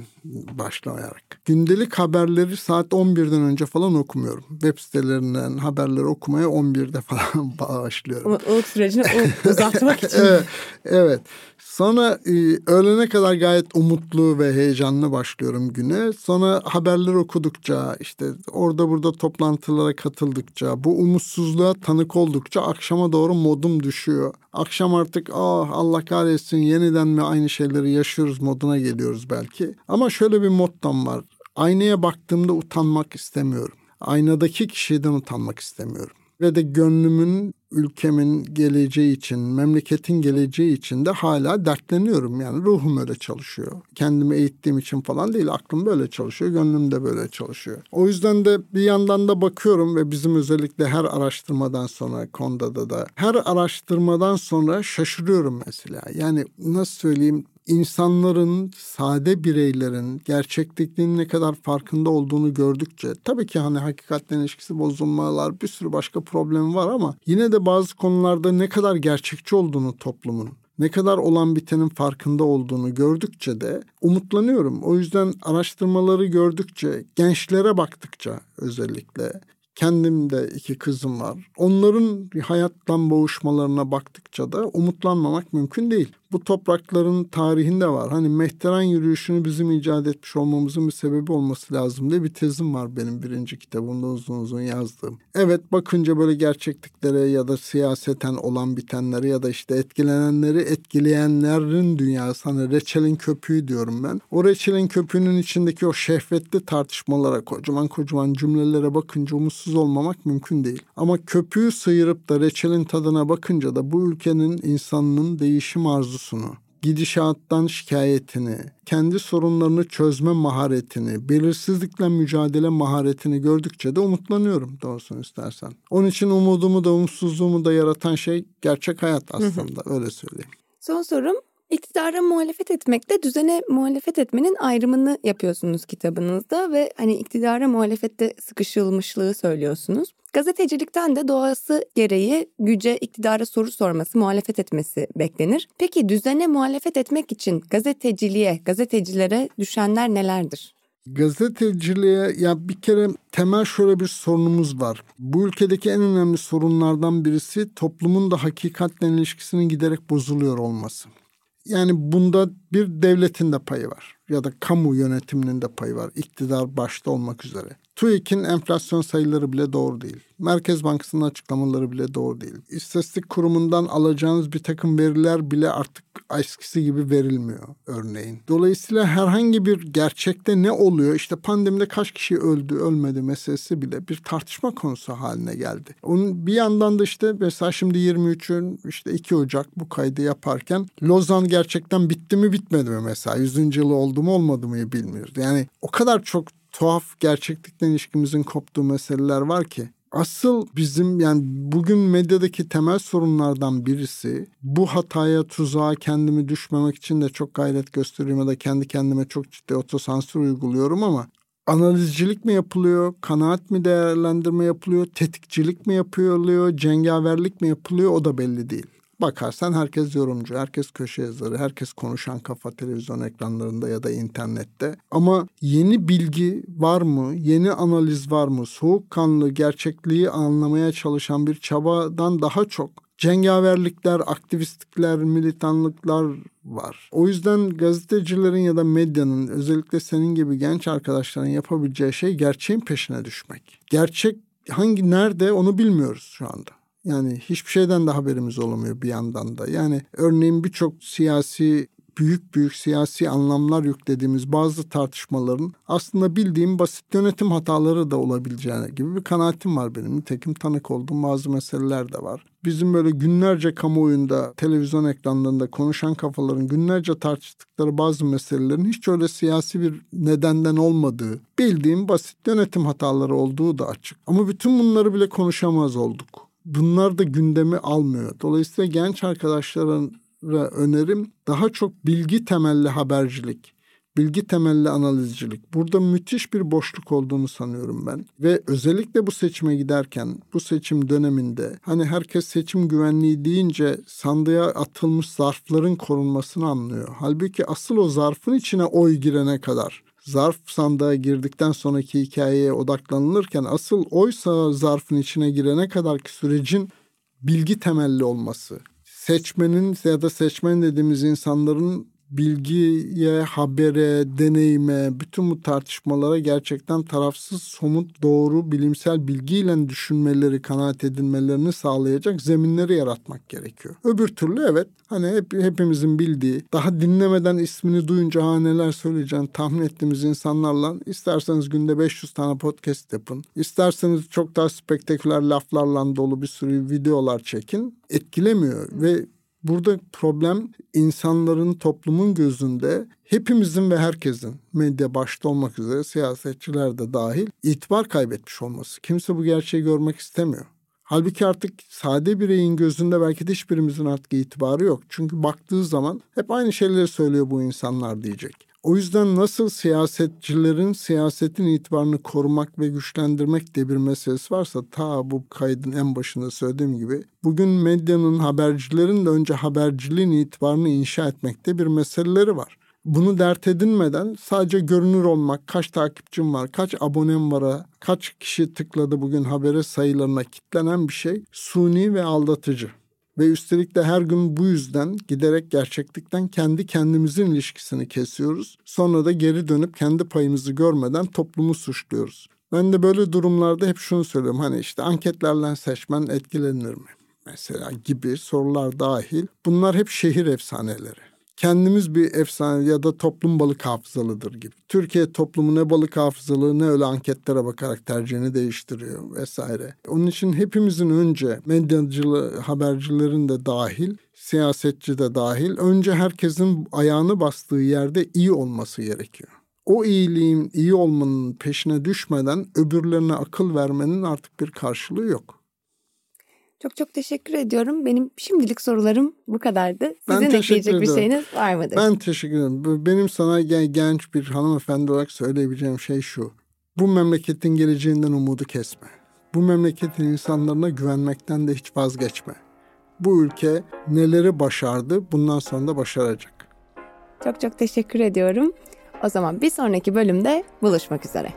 başlayarak. Gündelik haberleri saat 11'den önce falan okumuyorum. Web sitelerinden haberleri okumaya 11'de falan başlıyorum. O, o sürecini uzatmak için. evet, evet. Sonra e, öğlene kadar gayet umutlu ve heyecanlı başlıyorum güne. Sonra haberleri okudukça işte orada burada toplantılara katıldıkça bu umutsuzluğa tanık oldukça akşama doğru modum düşüyor. Akşam artık ah Allah kahretsin yeniden mi aynı şeyleri yaşıyoruz moduna geliyoruz belki. Ama şöyle bir mottom var. Aynaya baktığımda utanmak istemiyorum. Aynadaki kişiden utanmak istemiyorum ve de gönlümün ülkemin geleceği için, memleketin geleceği için de hala dertleniyorum. Yani ruhum öyle çalışıyor. Kendimi eğittiğim için falan değil, aklım böyle çalışıyor, gönlüm de böyle çalışıyor. O yüzden de bir yandan da bakıyorum ve bizim özellikle her araştırmadan sonra Konda'da da her araştırmadan sonra şaşırıyorum mesela. Yani nasıl söyleyeyim insanların, sade bireylerin gerçeklikliğinin ne kadar farkında olduğunu gördükçe tabii ki hani hakikatle ilişkisi bozulmalar bir sürü başka problemi var ama yine de bazı konularda ne kadar gerçekçi olduğunu toplumun ne kadar olan bitenin farkında olduğunu gördükçe de umutlanıyorum. O yüzden araştırmaları gördükçe, gençlere baktıkça özellikle kendim de iki kızım var. Onların hayattan boğuşmalarına baktıkça da umutlanmamak mümkün değil bu toprakların tarihinde var. Hani mehteran yürüyüşünü bizim icat etmiş olmamızın bir sebebi olması lazım diye bir tezim var benim birinci kitabımda uzun uzun yazdığım. Evet bakınca böyle gerçekliklere ya da siyaseten olan bitenlere ya da işte etkilenenleri etkileyenlerin dünyası hani reçelin köpüğü diyorum ben. O reçelin köpüğünün içindeki o şehvetli tartışmalara kocaman kocaman cümlelere bakınca umutsuz olmamak mümkün değil. Ama köpüğü sıyırıp da reçelin tadına bakınca da bu ülkenin insanının değişim arzusu arzusunu, gidişattan şikayetini, kendi sorunlarını çözme maharetini, belirsizlikle mücadele maharetini gördükçe de umutlanıyorum doğrusunu istersen. Onun için umudumu da umutsuzluğumu da yaratan şey gerçek hayat aslında öyle söyleyeyim. Son sorum İktidara muhalefet etmekte düzene muhalefet etmenin ayrımını yapıyorsunuz kitabınızda ve hani iktidara muhalefette sıkışılmışlığı söylüyorsunuz. Gazetecilikten de doğası gereği güce iktidara soru sorması, muhalefet etmesi beklenir. Peki düzene muhalefet etmek için gazeteciliğe, gazetecilere düşenler nelerdir? Gazeteciliğe ya bir kere temel şöyle bir sorunumuz var. Bu ülkedeki en önemli sorunlardan birisi toplumun da hakikatle ilişkisinin giderek bozuluyor olması. Yani bunda bir devletin de payı var ya da kamu yönetiminin de payı var. İktidar başta olmak üzere. TÜİK'in enflasyon sayıları bile doğru değil. Merkez Bankası'nın açıklamaları bile doğru değil. İstatistik kurumundan alacağınız bir takım veriler bile artık eskisi gibi verilmiyor örneğin. Dolayısıyla herhangi bir gerçekte ne oluyor? İşte pandemide kaç kişi öldü, ölmedi meselesi bile bir tartışma konusu haline geldi. Onun bir yandan da işte mesela şimdi 23'ün işte 2 Ocak bu kaydı yaparken Lozan gerçekten bitti mi bitmedi mi mesela? 100. yılı oldu mu olmadı mı bilmiyoruz. Yani o kadar çok tuhaf gerçeklikten ilişkimizin koptuğu meseleler var ki Asıl bizim yani bugün medyadaki temel sorunlardan birisi bu hataya tuzağa kendimi düşmemek için de çok gayret gösteriyorum ya da kendi kendime çok ciddi otosansür uyguluyorum ama analizcilik mi yapılıyor, kanaat mi değerlendirme yapılıyor, tetikçilik mi yapılıyor, cengaverlik mi yapılıyor o da belli değil. Bakarsan herkes yorumcu, herkes köşe yazarı, herkes konuşan kafa televizyon ekranlarında ya da internette. Ama yeni bilgi var mı? Yeni analiz var mı? Soğukkanlı gerçekliği anlamaya çalışan bir çabadan daha çok cengaverlikler, aktivistlikler, militanlıklar var. O yüzden gazetecilerin ya da medyanın özellikle senin gibi genç arkadaşların yapabileceği şey gerçeğin peşine düşmek. Gerçek hangi nerede onu bilmiyoruz şu anda. Yani hiçbir şeyden de haberimiz olamıyor bir yandan da. Yani örneğin birçok siyasi büyük büyük siyasi anlamlar yüklediğimiz bazı tartışmaların aslında bildiğim basit yönetim hataları da olabileceğine gibi bir kanaatim var benim. Nitekim tanık olduğum bazı meseleler de var. Bizim böyle günlerce kamuoyunda, televizyon ekranlarında konuşan kafaların günlerce tartıştıkları bazı meselelerin hiç öyle siyasi bir nedenden olmadığı, bildiğim basit yönetim hataları olduğu da açık. Ama bütün bunları bile konuşamaz olduk bunlar da gündemi almıyor. Dolayısıyla genç arkadaşlara önerim daha çok bilgi temelli habercilik, bilgi temelli analizcilik. Burada müthiş bir boşluk olduğunu sanıyorum ben. Ve özellikle bu seçime giderken, bu seçim döneminde hani herkes seçim güvenliği deyince sandığa atılmış zarfların korunmasını anlıyor. Halbuki asıl o zarfın içine oy girene kadar zarf sandığa girdikten sonraki hikayeye odaklanılırken asıl oysa zarfın içine girene kadarki sürecin bilgi temelli olması. Seçmenin ya da seçmen dediğimiz insanların bilgiye, habere, deneyime, bütün bu tartışmalara gerçekten tarafsız, somut, doğru, bilimsel bilgiyle düşünmeleri, kanaat edilmelerini sağlayacak zeminleri yaratmak gerekiyor. Öbür türlü evet hani hep, hepimizin bildiği, daha dinlemeden ismini duyunca ha neler söyleyeceğini tahmin ettiğimiz insanlarla isterseniz günde 500 tane podcast yapın, isterseniz çok daha spektaküler laflarla dolu bir sürü videolar çekin etkilemiyor ve Burada problem insanların toplumun gözünde hepimizin ve herkesin medya başta olmak üzere siyasetçiler de dahil itibar kaybetmiş olması. Kimse bu gerçeği görmek istemiyor. Halbuki artık sade bireyin gözünde belki de hiçbirimizin artık itibarı yok. Çünkü baktığı zaman hep aynı şeyleri söylüyor bu insanlar diyecek. O yüzden nasıl siyasetçilerin siyasetin itibarını korumak ve güçlendirmek diye bir meselesi varsa ta bu kaydın en başında söylediğim gibi bugün medyanın habercilerin de önce haberciliğin itibarını inşa etmekte bir meseleleri var. Bunu dert edinmeden sadece görünür olmak, kaç takipçim var, kaç abonem var, kaç kişi tıkladı bugün habere sayılarına kitlenen bir şey suni ve aldatıcı. Ve üstelik de her gün bu yüzden giderek gerçeklikten kendi kendimizin ilişkisini kesiyoruz. Sonra da geri dönüp kendi payımızı görmeden toplumu suçluyoruz. Ben de böyle durumlarda hep şunu söylüyorum. Hani işte anketlerle seçmen etkilenir mi? Mesela gibi sorular dahil. Bunlar hep şehir efsaneleri kendimiz bir efsane ya da toplum balık hafızalıdır gibi. Türkiye toplumu ne balık hafızalığı ne öyle anketlere bakarak tercihini değiştiriyor vesaire. Onun için hepimizin önce medyacılı habercilerin de dahil siyasetçi de dahil önce herkesin ayağını bastığı yerde iyi olması gerekiyor. O iyiliğin iyi olmanın peşine düşmeden öbürlerine akıl vermenin artık bir karşılığı yok. Çok çok teşekkür ediyorum. Benim şimdilik sorularım bu kadardı. Sizin ben ekleyecek bir şeyiniz var mıdır? Ben teşekkür ederim. Benim sana genç bir hanımefendi olarak söyleyebileceğim şey şu. Bu memleketin geleceğinden umudu kesme. Bu memleketin insanlarına güvenmekten de hiç vazgeçme. Bu ülke neleri başardı bundan sonra da başaracak. Çok çok teşekkür ediyorum. O zaman bir sonraki bölümde buluşmak üzere.